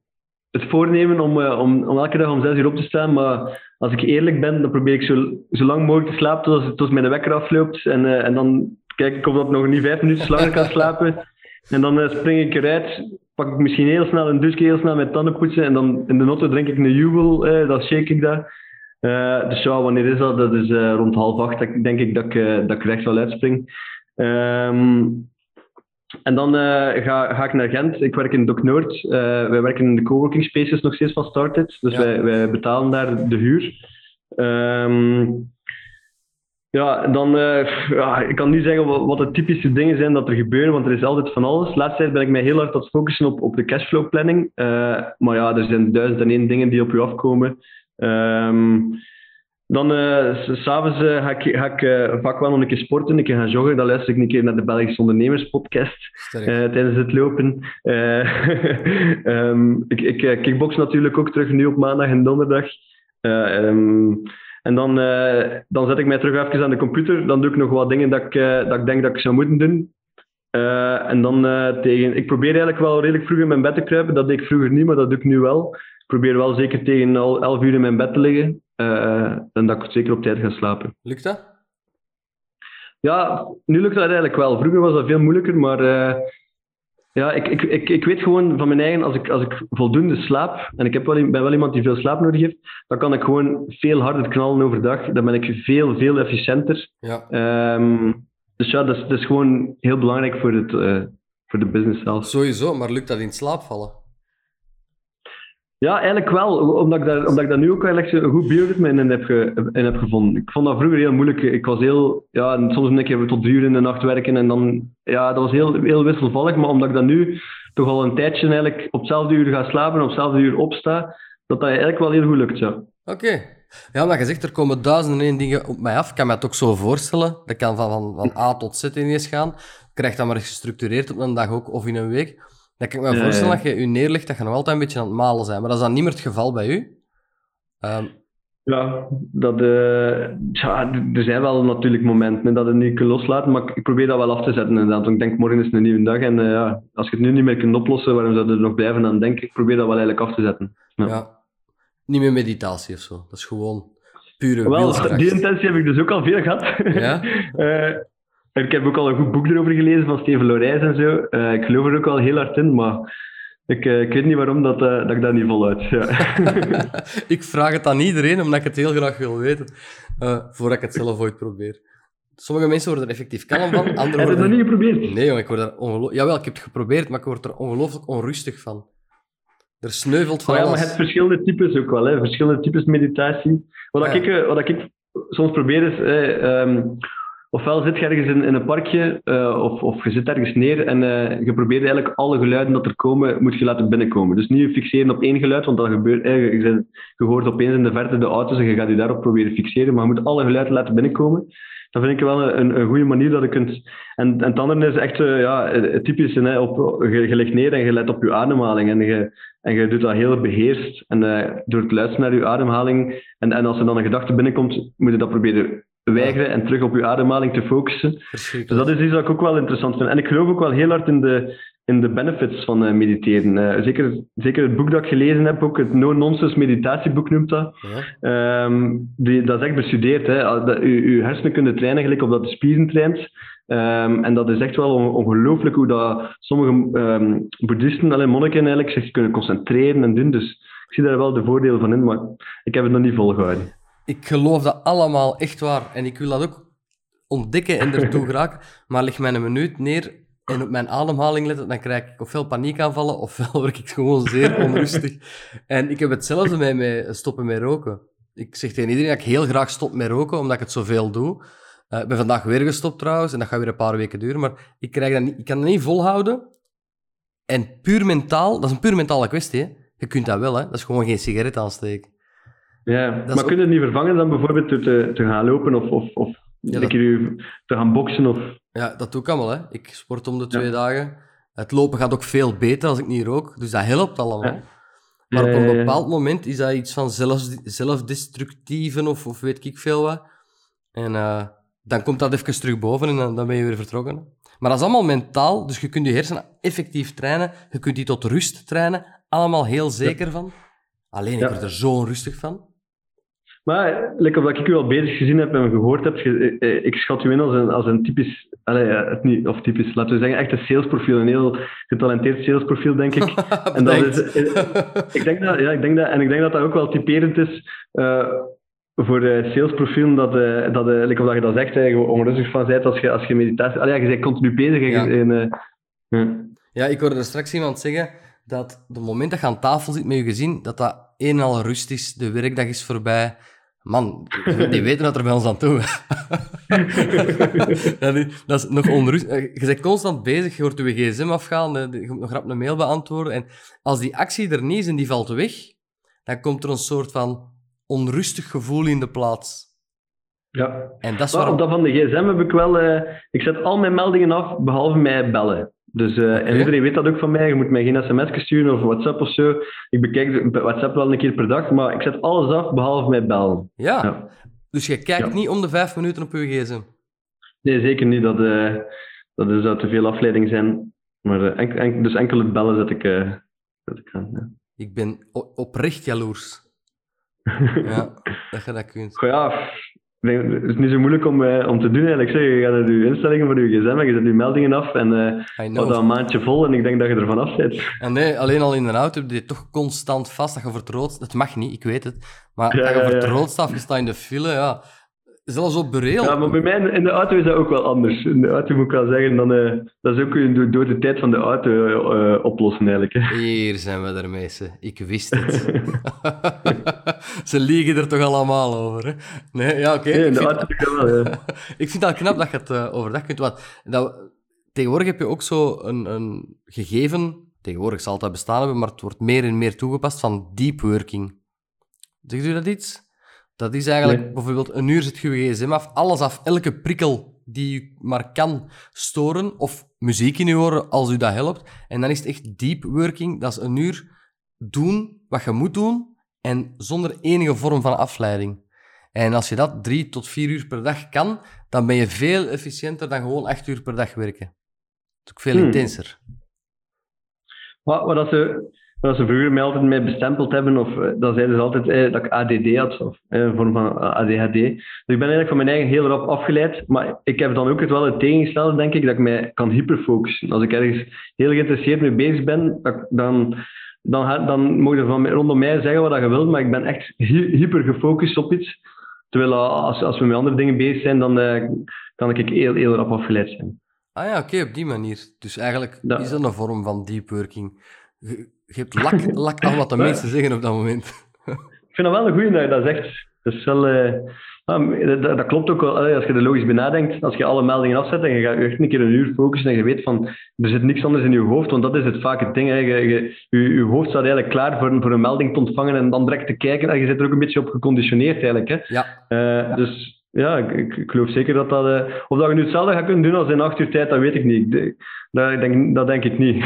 het voornemen om, uh, om, om elke dag om zes uur op te staan, maar als ik eerlijk ben, dan probeer ik zo, lang mogelijk te slapen tot, tot mijn wekker afloopt. En, uh, en dan kijk ik of dat nog niet vijf minuten langer kan slapen. En dan uh, spring ik eruit, pak ik misschien heel snel een douche, heel snel mijn tanden poetsen en dan in de notte drink ik een jubel, dan shake ik dat. dus ja, wanneer is dat? Dat is rond half acht, denk ik dat ik, dat ik recht wel uitspring. Um, en dan uh, ga, ga, ik naar Gent. Ik werk in Doc Noord. Uh, wij werken in de coworking spaces nog steeds van Started. Dus wij, wij, betalen daar de huur. Um, ja, dan, uh, ja, ik kan niet zeggen wat, wat, de typische dingen zijn dat er gebeuren, want er is altijd van alles. Laatst tijd ben ik mij heel hard aan het focussen op, op de cashflow planning. maar ja, er zijn duizend en één dingen die op je afkomen. Um, dan, uh, s'avonds uh, ga ik, ga ik uh, vaak wel nog een keer sporten, een keer gaan joggen. Dan luister ik een keer naar de Belgische Ondernemerspodcast tijdens het lopen. um, ik ik kickbox natuurlijk ook terug, nu op maandag en donderdag. Um, en dan, dan zet ik mij terug even aan de computer. Dan doe ik nog wat dingen dat ik, dat ik denk dat ik zou moeten doen. en dan tegen... Ik probeer eigenlijk wel redelijk vroeg in mijn bed te kruipen. Dat deed ik vroeger niet, maar dat doe ik nu wel. Ik probeer wel zeker tegen 11 uur in mijn bed te liggen. Uh, en dat ik zeker op tijd ga slapen. Lukt dat? Ja, nu lukt dat eigenlijk wel. Vroeger was dat veel moeilijker, maar uh, ja, ik, ik, ik, ik weet gewoon van mijn eigen, als ik, als ik voldoende slaap, en ik heb wel, ben wel iemand die veel slaap nodig heeft, dan kan ik gewoon veel harder knallen overdag. Dan ben ik veel, veel efficiënter. Ja. Um, dus ja, dat is, dat is gewoon heel belangrijk voor, het, uh, voor de business zelf. Sowieso, maar lukt dat in slaap vallen? Ja, eigenlijk wel. Omdat ik daar, omdat ik daar nu ook eigenlijk een goed bioritme in heb, ge, in heb gevonden. Ik vond dat vroeger heel moeilijk. Ik was heel... Ja, soms een keer tot drie uur in de nacht werken en dan... Ja, dat was heel, heel wisselvallig. Maar omdat ik dat nu toch al een tijdje eigenlijk op hetzelfde uur ga slapen en op hetzelfde uur opsta, dat dat eigenlijk wel heel goed lukt, ja. Oké. Ja, omdat je zegt, er komen duizenden en één dingen op mij af. Ik kan me dat ook zo voorstellen. Dat kan van, van, van A tot Z ineens gaan. Krijg dat maar gestructureerd op een dag ook, of in een week. Dan kan ik me voorstellen dat je je neerlegt, dat je nog altijd een beetje aan het malen zijn. Maar dat is dan niet meer het geval bij u. Um... Ja, dat, uh, ja, er zijn wel natuurlijk momenten dat het niet kunt loslaten, maar ik probeer dat wel af te zetten inderdaad. Want ik denk, morgen is een nieuwe dag en uh, ja, als je het nu niet meer kunt oplossen, waarom zou je er nog blijven aan denken? Ik probeer dat wel eigenlijk af te zetten. Ja. ja. Niet meer meditatie of zo. Dat is gewoon pure Wel, die intentie heb ik dus ook al veel gehad. Ja? uh, Ik heb ook al een goed boek erover gelezen van Steven Lorijs en zo. Uh, ik geloof er ook al heel hard in, maar ik, uh, ik weet niet waarom dat, uh, dat ik dat niet voluit. Ja. ik vraag het aan iedereen, omdat ik het heel graag wil weten, voordat ik het zelf ooit probeer. Sommige mensen worden er effectief kalm van, anderen Heb je dat niet geprobeerd? Nee, jongen, ik word er ongelooflijk... Jawel, ik heb het geprobeerd, maar ik word er ongelooflijk onrustig van. Er sneuvelt van oh, ja, maar je hebt verschillende types ook wel, hè. verschillende types meditatie. Wat, ik, wat ik soms probeer is... Um, ofwel zit je ergens in, een parkje uh, of, of je zit ergens neer en uh, je probeert eigenlijk alle geluiden dat er komen, moet je laten binnenkomen. Dus niet fixeren op één geluid, want dat gebeurt, eh, je, hoort opeens in de verte de auto's en je gaat je daarop proberen fixeren, maar je moet alle geluiden laten binnenkomen. Dat vind ik wel een, een goede manier dat je kunt... En, en het andere is echt uh, ja, het typische, hè, op, je, ligt neer en je let op je ademhaling en je, en je doet dat heel beheerst. En door het luisteren naar je ademhaling en, en als er dan een gedachte binnenkomt, moet je dat proberen weigeren en terug op je ademhaling te focussen. Dus dat is iets wat ik ook wel interessant vind. En ik geloof ook wel heel hard in de, in de benefits van uh, mediteren. Uh, zeker, zeker het boek dat ik gelezen heb, ook het No-Nonsense meditatieboek noemt dat. Ja. Um, die, dat is echt bestudeerd. Hè. Dat, u, uw hersenen kunnen trainen gelijk op dat de spieren traint. Um, en dat is echt wel ongelooflijk hoe dat sommige um, boeddhisten, alleen monniken eigenlijk, zich kunnen concentreren en doen. Dus ik zie daar wel de voordelen van in, maar ik heb het nog niet volgehouden ik geloof dat allemaal echt waar. En ik wil dat ook ontdekken en ertoe geraken. Maar leg mij een minuut neer en op mijn ademhaling letten, dan krijg ik ofwel paniekaanvallen, ofwel word ik gewoon zeer onrustig. En ik heb hetzelfde met, met stoppen met roken. Ik zeg tegen iedereen dat ik heel graag stop met roken, omdat ik het zoveel doe. Uh, ik ben vandaag weer gestopt trouwens, en dat gaat weer een paar weken duren, maar ik, krijg dat niet, ik kan dat niet volhouden. En puur mentaal, dat is een puur mentale kwestie. Hè? Je kunt dat wel, hè? dat is gewoon geen sigaret aansteken. Ja, maar kun je het niet vervangen dan bijvoorbeeld door te, te gaan lopen of, of, of ja, dat... te gaan boksen? Of... Ja, dat doe ik allemaal. Hè. Ik sport om de twee dagen. Het lopen gaat ook veel beter als ik niet rook, dus dat helpt allemaal. Maar op een bepaald moment is dat iets van zelf, zelfdestructieven of, of weet ik veel wat. En uh, dan komt dat even terug boven en dan, dan ben je weer vertrokken. Maar dat is allemaal mentaal, dus je kunt je hersenen effectief trainen. Je kunt die tot rust trainen allemaal heel zeker van. Alleen, ik word er zo onrustig van. Maar, like, wat ik u al bezig gezien heb en gehoord heb, eh, eh, ik schat u in als een, als een typisch, het niet, of typisch, laten we zeggen, echt een salesprofiel, een heel getalenteerd salesprofiel, denk ik. En dat is, eh, ik denk dat, ja, ik denk dat, en ik denk dat dat ook wel typerend is voor salesprofielen, dat, eh dat, omdat je dat zegt, je onrustig van bent als je, als je meditatie... Allee, je bent continu bezig. Ja. eh, ja. Ik hoorde er straks iemand zeggen dat de moment dat je aan tafel zit met je gezin, dat dat een en al rust is, de werkdag is voorbij. Man, die weten dat er bij ons aan toe is. dat, is, nog onrustig. Eh, Je bent constant bezig, je hoort je gsm afgaan, eh, je moet nog rap een mail beantwoorden. En als die actie er niet is en die valt weg, dan komt er een soort van onrustig gevoel in de plaats. ja. En dat is waarom... op dat van de gsm heb ik wel... eh, ik zet al mijn meldingen af, behalve mij bellen. Dus, eh, En iedereen weet dat ook van mij. Je moet mij geen sms sturen of WhatsApp of zo. Ik bekijk WhatsApp wel een keer per dag, maar ik zet alles af, behalve mij bellen. Ja, Ja. dus je kijkt Ja. niet om de vijf minuten op je gsm. Nee, zeker niet. Dat, eh, dat is, zou te veel afleiding zijn. Maar, eh, enk- enk- dus enkel het bellen zet ik, eh, zet ik aan. Ja. Ik ben oprecht jaloers. Ja, dat je dat kunt. Goh, ja, het is niet zo moeilijk om, eh, om te doen eigenlijk. Zeg. Je gaat naar je instellingen van je gsm en je zet je meldingen af en eh I houdt know. dat een maandje vol en ik denk dat je ervan af bent. En nee, alleen al in de auto heb je toch constant vast. Dat je vertroot... Het mag niet, ik weet het. Maar Ja, dat je ja, ja. vertroot staat, je staat in de file, ja. Zelfs op bureel. Ja, maar bij mij in- de auto is dat ook wel anders. In de auto moet ik wel zeggen, dan, eh, dat is ook een door, door de tijd van de auto eh, oplossen eigenlijk. Hè. Hier zijn we er, mensen. Ik wist het. Ze liegen er toch allemaal over, hè? Nee, ja, oké. Nee, in Ik de vind- auto ik dat wel. ja. ik vind het al knap dat je het eh, overdag kunt. Want dat, tegenwoordig heb je ook zo een, een gegeven, tegenwoordig zal het dat bestaan hebben, maar het wordt meer en meer toegepast van deep working. Zegt u dat iets? Dat is eigenlijk Nee. bijvoorbeeld een uur zet je je gsm af, alles af, elke prikkel die je maar kan storen, of muziek in je oren als u dat helpt. En dan is het echt deep working, dat is een uur doen wat je moet doen en zonder enige vorm van afleiding. En als je dat drie tot vier uur per dag kan, dan ben je veel efficiënter dan gewoon acht uur per dag werken. Dat is ook veel Hmm. intenser. Wat, wat, ze, dat ze vroeger mij altijd mee bestempeld hebben, of eh, dan zeiden ze altijd eh, dat ik ADD had, of eh, een vorm van ADHD. Dus ik ben eigenlijk van mijn eigen heel rap afgeleid, maar ik heb dan ook het wel het tegengestelde, denk ik, dat ik mij kan hyperfocussen. Als ik ergens heel geïnteresseerd mee bezig ben, dat- dan, dan, dan mogen van rondom mij zeggen wat je wilt, maar ik ben echt hy- hyper gefocust op iets. Terwijl eh, als, als we met andere dingen bezig zijn, dan eh, kan ik heel, heel rap afgeleid zijn. Ah ja, oké, op die manier. Dus eigenlijk Ja. is dat een vorm van deep working. Je, hebt lak, lak aan wat de mensen zeggen op dat moment. Ik vind dat wel een goeie dat je dat zegt. Dat, is wel, eh, ah, dat, dat klopt ook wel. Als je er logisch bij nadenkt, als je alle meldingen afzet en je gaat echt een keer een uur focussen en je weet van er zit niks anders in je hoofd, want dat is het vaak het ding. Hè. Je, je, je, je hoofd staat eigenlijk klaar voor, een- voor een melding te ontvangen en dan direct te kijken en je zit er ook een beetje op geconditioneerd eigenlijk. Hè. Ja, Eh, Dus ja, ik, ik, ik geloof zeker dat dat... eh, of dat je nu hetzelfde gaat kunnen doen als in acht uur tijd, dat weet ik niet. Ik dat, denk, dat denk ik niet.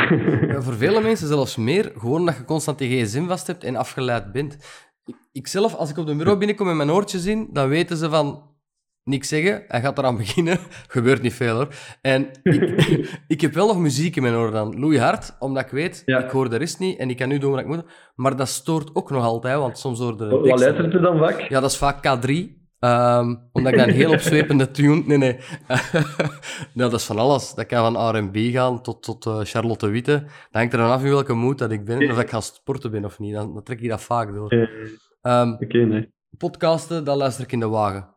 Ja, voor vele mensen zelfs meer, gewoon dat je constant je gsm vast hebt en afgeleid bent. Ik, zelf, als ik op de bureau binnenkom met mijn oortjes in, dan weten ze van niks zeggen. Hij gaat eraan beginnen. Gebeurt niet veel hoor. En ik, ik heb wel nog muziek in mijn oren dan. Loeihard, omdat ik weet, Ja. ik hoor de rest niet en ik kan nu doen wat ik moet. Maar dat stoort ook nog altijd, want soms hoorde de Wat luistert er dan vaak? Ja, dat is vaak K3. Ehm, omdat ik dan een heel opzwepende tune... Nee, nee. nou, dat is van alles. Dat kan van R&B gaan tot, tot eh, Charlotte Witte. Dat hangt er dan af in welke mood dat ik ben. Of dat ik ga sporten ben of niet. Dan, dan trek ik dat vaak door. Ehm, Oké, nee. podcasten, dat luister ik in de wagen.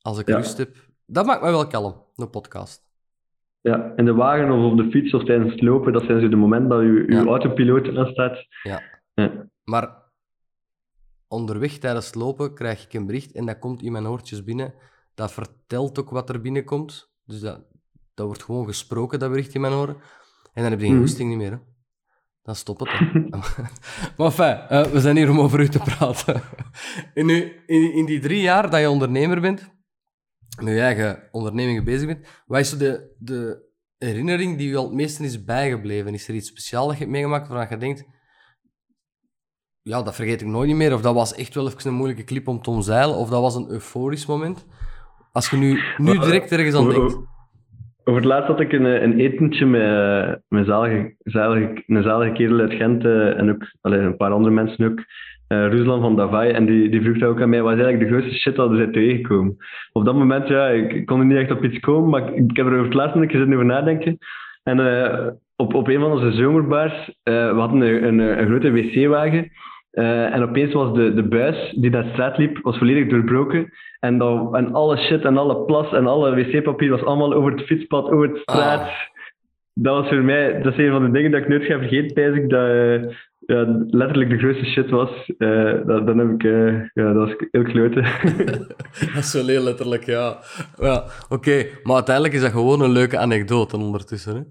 Als ik Ja. rust heb. Dat maakt mij wel kalm, een podcast. Ja, in de wagen of op de fiets of tijdens het lopen, dat zijn zo de momenten dat je, je Ja. autopiloot aanstaat. Ja. Ja. Maar onderweg tijdens het lopen krijg ik een bericht en dat komt in mijn oortjes binnen. Dat vertelt ook wat er binnenkomt. Dus dat, dat wordt gewoon gesproken, dat bericht in mijn oren. En dan heb je geen Mhm. goesting niet meer. Hè. Dan stop het. Hè. maar enfin, eh, we zijn hier om over u te praten. in, u, in, in die drie jaar dat je ondernemer bent, met je eigen ondernemingen bezig bent, wat is de, de herinnering die je al het meeste is bijgebleven? Is er iets speciaals dat je hebt meegemaakt waarvan je denkt, ja, dat vergeet ik nooit niet meer. Of dat was echt wel even een moeilijke clip om te omzeilen. Of dat was een euforisch moment. Als je nu, nu direct ergens aan denkt. Over het laatst had ik een, een etentje met, met zalige, zalige, een zalige kerel uit Gent uh, en ook allee, een paar andere mensen ook. Uh, Ruslan van Davai. En die, die vroeg ook aan mij, wat is eigenlijk de grootste shit dat er zijn tegengekomen? Op dat moment, ja, ik, ik, kon er niet echt op iets komen, maar ik, ik heb er over het laatst een keer zitten over nadenken. En uh, op, op een van onze zomerbaars, we hadden een, een, een grote wc-wagen. Uh, en opeens was de, de buis die naar de straat liep, was volledig doorbroken. En, dat, en alle shit en alle plas en alle wc-papier was allemaal over het fietspad, over de straat. Ah. Dat was voor mij, dat is een van de dingen dat ik nooit ga vergeten, pijs ik, dat uh, ja, letterlijk de grootste shit was. Uh, dat, dan heb ik, ja, dat was heel klote. dat is wel heel letterlijk, ja. ja Oké, okay. maar uiteindelijk is dat gewoon een leuke anekdote ondertussen. Hè?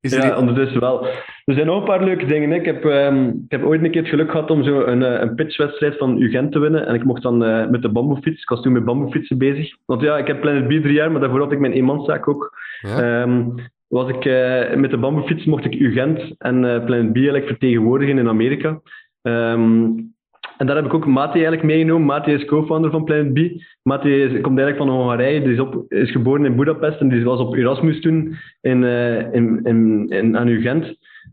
Is ja, ondertussen wel. Er zijn nog een paar leuke dingen. Ik heb, um, ik heb ooit een keer het geluk gehad om zo een, een pitchwedstrijd van UGent te winnen. En ik mocht dan uh, met de bamboefiets. Ik was toen met bamboefietsen bezig. Want ja, ik heb Planet B drie jaar, maar daarvoor had ik mijn eenmanszaak ook. Ja. Um, was ik, uh, met de bamboefiets mocht ik UGent en uh, Planet B eigenlijk vertegenwoordigen in Amerika. Um, en daar heb ik ook Mati eigenlijk meegenomen. Mati is co-founder van Planet B. Mati komt eigenlijk van Hongarije. Die is, op, is geboren in Budapest en die was op Erasmus toen in, uh, in, in, in, aan UGent.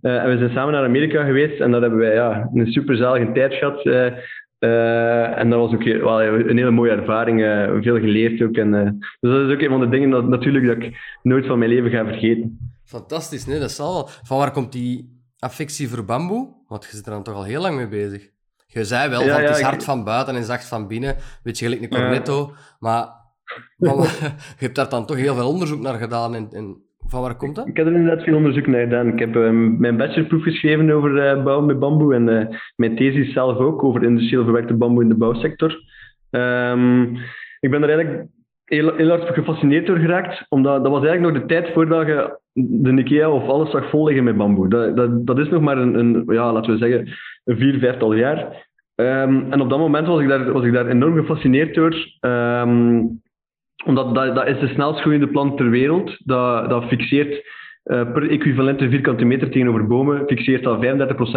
Uh, en we zijn samen naar Amerika geweest en daar hebben wij ja, een superzalige tijd gehad. Uh, en dat was ook well, een hele mooie ervaring, veel geleerd ook. En, dus dat is ook een van de dingen dat, natuurlijk dat ik nooit van mijn leven ga vergeten. Fantastisch, nee, dat zal wel. Van waar komt die affectie voor bamboe? Want je zit er dan toch al heel lang mee bezig. Je zei wel, ja, van, het is hard van buiten en zacht van binnen. Weet je, gelijk een cornetto. Maar, maar, je hebt daar dan toch heel veel onderzoek naar gedaan. En, en van waar komt dat? Ik heb er inderdaad veel onderzoek naar gedaan. Ik heb uh, mijn bachelorproef geschreven over uh, bouwen met bamboe. En uh, mijn thesis zelf ook over industrieel verwerkte bamboe in de bouwsector. Um, ik ben er eigenlijk heel, heel hard gefascineerd door geraakt. Omdat dat was eigenlijk nog de tijd voordat je de IKEA of alles zag vol liggen met bamboe. Dat, dat, dat is nog maar een, een, ja, laten we zeggen, een vier, vijftal jaar. Um, en op dat moment was ik daar, was ik daar enorm gefascineerd door. Um, omdat dat, dat is de snelst groeiende plant ter wereld. Dat, dat fixeert uh, per equivalente vierkante meter tegenover bomen, fixeert dat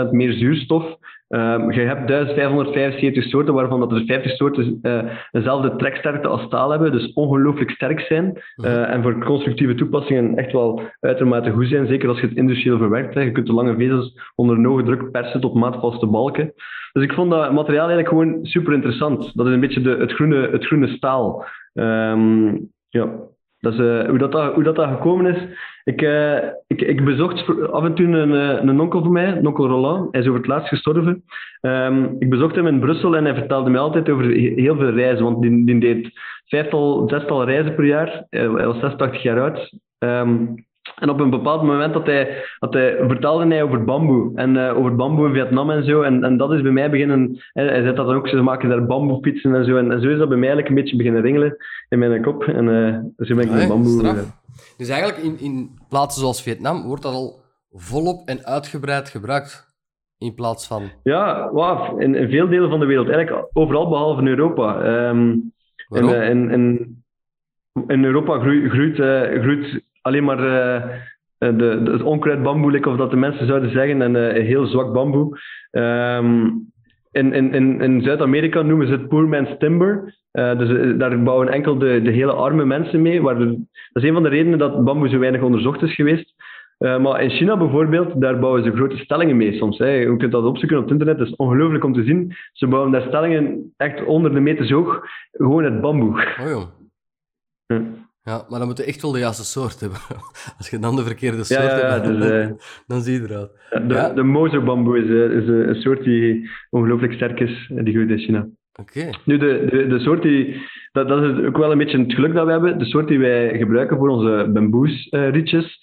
35% meer zuurstof. Um, je hebt 1575 soorten, waarvan dat er 50 soorten uh, dezelfde treksterkte als staal hebben, dus ongelooflijk sterk zijn. Uh, en voor constructieve toepassingen echt wel uitermate goed zijn, zeker als je het industrieel verwerkt. Hè. Je kunt de lange vezels onder een hoge druk persen tot maatvaste balken. Dus ik vond dat materiaal eigenlijk gewoon super interessant. Dat is een beetje de, het, groene, het groene staal. Um, ja, dat is, uh, hoe, dat, hoe dat, dat gekomen is. Ik, uh, ik, ik bezocht af en toe een, eh, een onkel van mij, een onkel Roland. Hij is over het laatst gestorven. Um, ik bezocht hem in Brussel en hij vertelde mij altijd over heel veel reizen. Want die, die deed vijftal, zestal reizen per jaar. Hij was 86 jaar oud. Um, en op een bepaald moment dat hij, dat hij, vertelde hij over bamboe. En uh, over bamboe in Vietnam en zo. En, en dat is bij mij beginnen... Hij, hij zei dat ook, ze maken daar bamboefietsen en zo. En, en, zo is dat bij mij eigenlijk een beetje beginnen ringelen in mijn kop. En uh, zo ben ik met bamboe... dus eigenlijk in, in plaatsen zoals Vietnam wordt dat al volop en uitgebreid gebruikt. In plaats van... Ja, wow, in, in veel delen van de wereld. Eigenlijk overal behalve in Europa. Um, in, in, in, in, Europa groeit, groeit, groeit alleen maar uh, de, de, het onkruid bamboe, of dat de mensen zouden zeggen, en uh, heel zwak bamboe. Um, in, in, in Zuid-Amerika noemen ze het poor man's timber. Uh, dus daar bouwen enkel de, de hele arme mensen mee. Waar de, dat is een van de redenen dat bamboe zo weinig onderzocht is geweest. Uh, maar in China bijvoorbeeld, daar bouwen ze grote stellingen mee soms. Hè. Je kunt dat opzoeken op het internet, dat is ongelooflijk om te zien. Ze bouwen daar stellingen echt onder de meters hoog, gewoon uit bamboe. Oh joh. Ja. Ja, maar dan moet je echt wel de juiste soort hebben. Als je dan de verkeerde soort ja, hebt, dus, dan, uh, dan, zie je eruit. De, ja? de mozo-bamboe is, is een soort die ongelooflijk sterk is, die groeit in China. Oké. Nu, de, de, de soort die... Dat, dat is ook wel een beetje het geluk dat we hebben. De soort die wij gebruiken voor onze bamboesrietjes,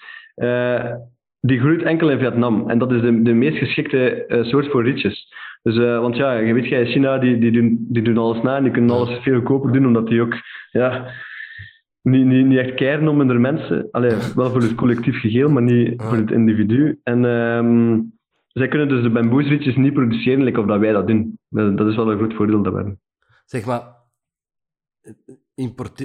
die groeit enkel in Vietnam. En dat is de, de meest geschikte soort voor rietjes. Dus, want ja, je weet, in China, die, die, doen, die doen alles na en die kunnen alles veel goedkoper doen, omdat die ook... Ja, niet, niet, niet echt keren om mensen. Allee, wel voor het collectief geheel, maar niet voor het individu. En um, zij kunnen dus de bamboesrietjes niet produceren, like of dat wij dat doen. Dat, is wel een groot voordeel dat we hebben. Zeg maar,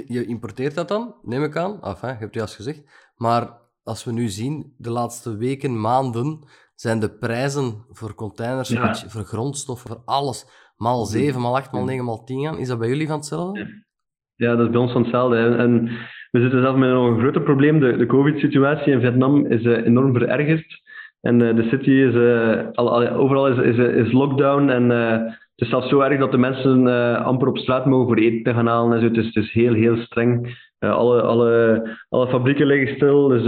je importeert dat dan, neem ik aan? Enfin, je hebt het juist gezegd. Maar als we nu zien, de laatste weken, maanden, zijn de prijzen voor containers, ja. voor grondstoffen, voor alles, maal 7, maal 8, maal 9, maal 10 gaan. Is dat bij jullie van hetzelfde? Ja, dat is bij ons van hetzelfde. En we zitten zelf met nog een groter probleem. De, de COVID-situatie in Vietnam is eh, enorm verergerd. En eh, de city is, eh, al, al- overal is, is, is lockdown. En eh, het is zelfs zo erg dat de mensen amper op straat mogen voor eten te gaan halen. En zo. Het, is, het is heel, heel streng. Alle, alle, alle fabrieken liggen stil. Dus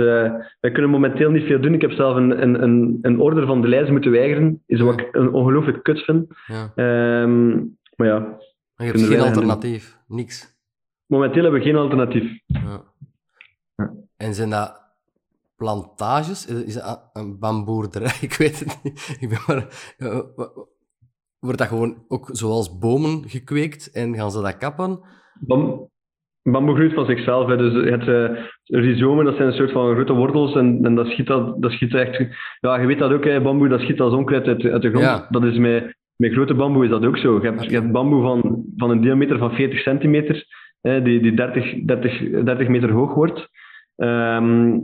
wij kunnen momenteel niet veel doen. Ik heb zelf een, een, een, een order van de lijst moeten weigeren. Is wat ik een ongelooflijk kut vind. Ja. Ehm, maar ja, Maar je hebt geen alternatief. Niks. momenteel hebben we geen alternatief. Ja. Ja. En zijn dat plantages? Is dat een bamboerderij? Ik weet het niet. Ik ben maar... eh, Wordt dat gewoon ook zoals bomen gekweekt en gaan ze dat kappen? Bam, bamboe groeit van zichzelf. Hè. Dus je hebt eh, rhizomen, dat zijn een soort van grote wortels. En, en dat, schiet dat, dat schiet echt... Ja, je weet dat ook, hè, bamboe, dat schiet als onkruid uit, uit de grond. Ja. Dat is met, met grote bamboe is dat ook zo. Je hebt, je hebt bamboe van, van een diameter van 40 centimeter, hè, die, die 30, 30, 30 meter hoog wordt. Ehm,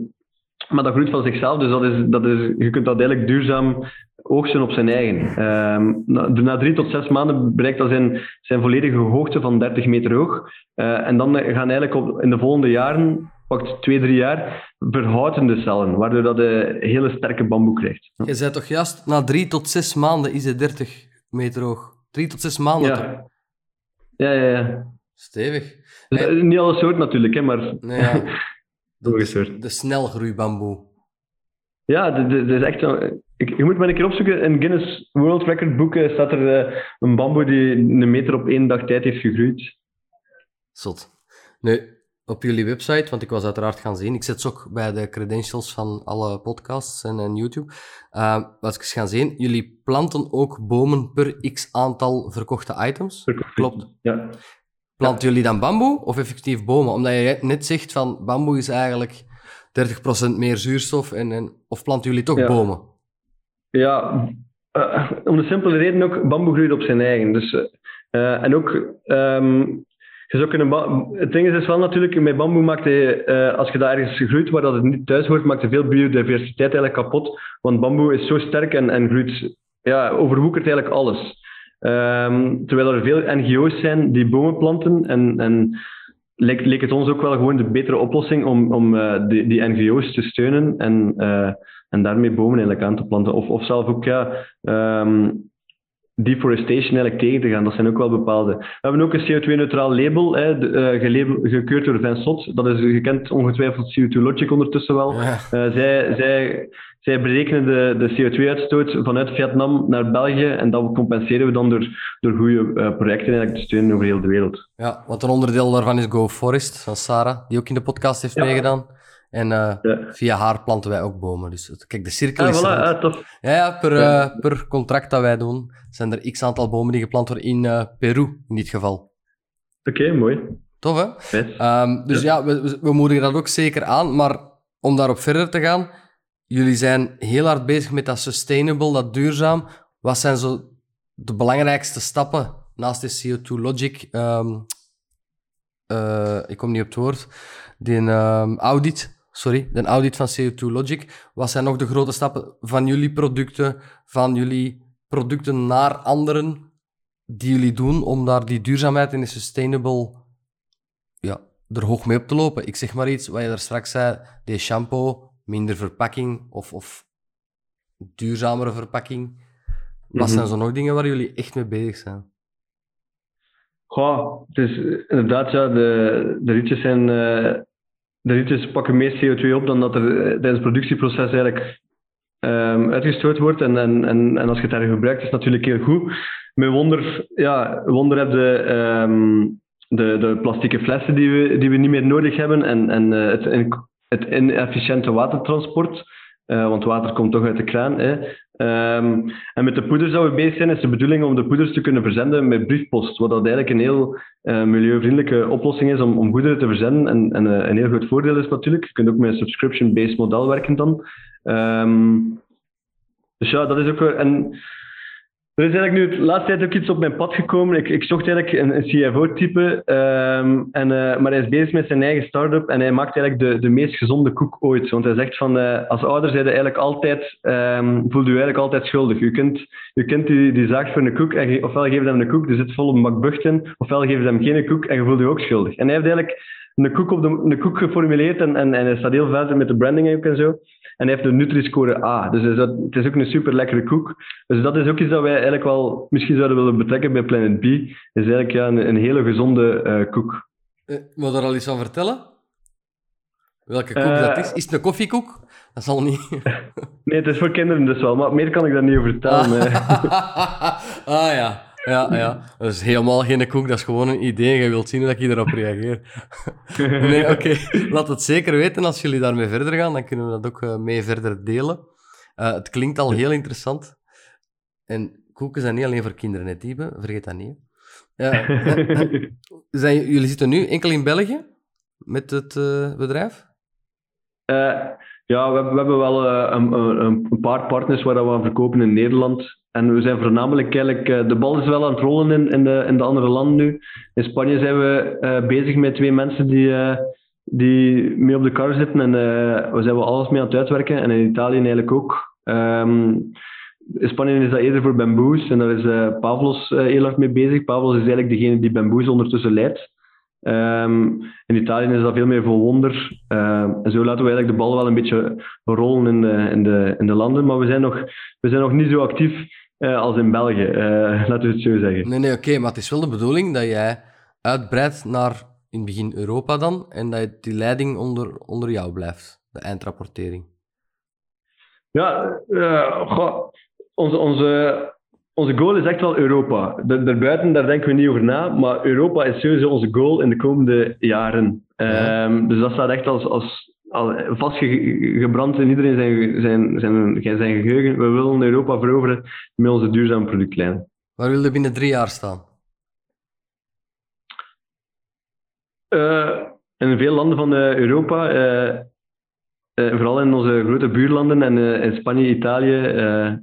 maar dat groeit van zichzelf, dus dat is, dat is, je kunt dat eigenlijk duurzaam oogsten op zijn eigen. Ehm, na, na drie tot zes maanden bereikt dat zijn, zijn volledige hoogte van 30 meter hoog. Eh, en dan gaan eigenlijk op, in de volgende jaren, pakt twee, drie jaar, verhoudende cellen, waardoor dat je hele sterke bamboe krijgt. Je zei toch juist, na drie tot zes maanden is het 30 meter hoog. Drie tot zes maanden. Ja. Ja, ja, ja. Stevig. Dus, eh, niet alle soorten natuurlijk, hè, maar Nee, ja. soorten. De snelgroeibamboe. Ja, dit is echt zo. Ik, je moet maar een keer opzoeken. In Guinness World Record boeken staat er eh, een bamboe die een meter op één dag tijd heeft gegroeid. Zot. Nu, op jullie website, want ik was uiteraard gaan zien, ik zet ze ook bij de credentials van alle podcasts en, en YouTube, uh, was ik eens gaan zien, jullie planten ook bomen per x aantal verkochte items. Klopt. Ja. Planten jullie dan bamboe of effectief bomen? Omdat je net zegt van bamboe is eigenlijk 30% meer zuurstof, en, en, of planten jullie toch Ja. bomen? Ja, eh, om de simpele reden ook, bamboe groeit op zijn eigen. Dus, eh, en ook, ehm, je zou kunnen ba- het ding is dus wel natuurlijk, met bamboe maakt je, eh, als je daar ergens groeit waar dat het niet thuis hoort, maakt je veel biodiversiteit eigenlijk kapot. Want bamboe is zo sterk en, en groeit, ja, overwoekert eigenlijk alles. Ehm, terwijl er veel NGO's zijn die bomen planten en, en leek, leek het ons ook wel gewoon de betere oplossing om, om eh, die, die NGO's te steunen en, eh, en daarmee bomen eigenlijk aan te planten. Of, of zelf ook ja, ehm, deforestation eigenlijk tegen te gaan. Dat zijn ook wel bepaalde. We hebben ook een CO2-neutraal label, hè, de, eh, gelabel- gekeurd door Vincent. Dat is, je kent ongetwijfeld CO2 Logic ondertussen wel. Ja. Zij, zij, zij berekenen de, de CO2-uitstoot vanuit Vietnam naar België en dat compenseren we dan door, door goede eh, projecten eigenlijk te steunen over heel de wereld. Ja, want een onderdeel daarvan is Go Forest van Sarah, die ook in de podcast heeft Ja. meegedaan. En eh, Ja. via haar planten wij ook bomen. Dus kijk, de cirkel Ah, is voilà, ah, tof. Ja, ja, per, Ja. eh, per contract dat wij doen, zijn er x aantal bomen die geplant worden in Peru, in dit geval. Oké, mooi. Tof, hè? Ehm, dus ja, we, we- we moedigen dat ook zeker aan. Maar om daarop verder te gaan, jullie zijn heel hard bezig met dat sustainable, dat duurzaam. Wat zijn zo de belangrijkste stappen naast de CO2 Logic? ehm, eh, ik kom niet op het woord. Die ehm, audit, sorry, de audit van CO2 Logic. Wat zijn nog de grote stappen van jullie producten, van jullie producten naar anderen, die jullie doen om daar die duurzaamheid en de sustainable ja, er hoog mee op te lopen. Ik zeg maar iets, wat je daar straks zei, die shampoo, minder verpakking of, of duurzamere verpakking. Wat Mhm. zijn zo nog dingen waar jullie echt mee bezig zijn? Goh, het is eh, inderdaad, ja, de, de rietjes zijn... eh, de rietjes pakken meer CO2 op dan dat er eh, tijdens het productieproces eigenlijk ehm, uitgestoten wordt. En, en, en, en als je het daar gebruikt, is het natuurlijk heel goed. Met Wonder, ja, Wonder heb je ehm, de, de plastieke flessen die we, die we niet meer nodig hebben en, en het, het inefficiënte watertransport. Eh, want water komt toch uit de kraan. Hè. Ehm, en met de poeders dat we bezig zijn, is de bedoeling om de poeders te kunnen verzenden met briefpost. Wat dat eigenlijk een heel eh, milieuvriendelijke oplossing is om, om goederen te verzenden. En, en eh, een heel groot voordeel is natuurlijk. Je kunt ook met een subscription-based model werken dan. Ehm, dus ja, dat is ook... En er is eigenlijk nu de laatste tijd ook iets op mijn pad gekomen. Ik, ik zocht eigenlijk een, een CFO-type, ehm, en, eh, maar hij is bezig met zijn eigen start-up en hij maakt eigenlijk de, de meest gezonde koek ooit. Want hij zegt van, eh, als ouder zijn eigenlijk altijd, ehm voelt u eigenlijk altijd schuldig. Je kunt, je kunt die, die zaagt voor een koek, en ofwel geef hem een koek, die zit vol op een bak bucht in, ofwel geef hem geen koek en je voelt je ook schuldig. En hij heeft eigenlijk een koek, op de, een koek geformuleerd en, en, en hij staat heel verder met de branding ook en zo. En hij heeft de Nutri-score A. Dus is dat, het is ook een super lekkere koek. Dus dat is ook iets dat wij eigenlijk wel misschien zouden willen betrekken bij Planet B. Is eigenlijk ja, een, een hele gezonde uh, koek. Uh, wil je er al iets van vertellen? Welke koek uh, dat is? Is het een koffiekoek? Dat zal niet. nee, het is voor kinderen dus wel, maar meer kan ik daar niet over vertellen. ah ja. Ja, ja. Dat is helemaal geen koek, dat is gewoon een idee. Je wilt zien hoe ik hierop reageer. nee, oké. Laat het zeker weten als jullie daarmee verder gaan. Dan kunnen we dat ook mee verder delen. Uh, het klinkt al heel interessant. En koeken zijn niet alleen voor kinderen, hè, Type. Vergeet dat niet. Uh, zijn, jullie zitten nu enkel in België met het bedrijf? ja, we, we, hebben wel een, een, een, paar partners waar we aan verkopen in Nederland. En we zijn voornamelijk eigenlijk, uh, de bal is wel aan het rollen in, in, de, in de andere landen nu. In Spanje zijn we uh, bezig met twee mensen die, uh, die mee op de kar zitten en we zijn wel alles mee aan het uitwerken. En in Italië eigenlijk ook. Um, in Spanje is dat eerder voor Bamboos en daar is Pavlos heel hard mee bezig. Pavlos is eigenlijk degene die Bamboos ondertussen leidt. Um, in Italië is dat veel meer voor wonder. Um, en zo laten we eigenlijk de bal wel een beetje rollen in de, in de, in de landen. Maar we zijn nog, we zijn nog niet zo actief uh, als in België, uh, laten we het zo zeggen. Nee, nee, oké, maar het is wel de bedoeling dat jij uitbreidt naar in het begin Europa dan en dat die leiding onder, onder jou blijft, de eindrapportering. Ja, goh, onze, onze, onze goal is echt wel Europa. daarbuiten, daar denken we niet over na, maar Europa is sowieso onze goal in de komende jaren. Ja. Um, dus dat staat echt als, als al vastgebrand in iedereen zijn, zijn, zijn, zijn geheugen. We willen Europa veroveren met onze duurzame productlijnen. Waar wil je binnen drie jaar staan? Uh, in veel landen van uh, Europa, uh, vooral in onze grote buurlanden en in Spanje, Italië,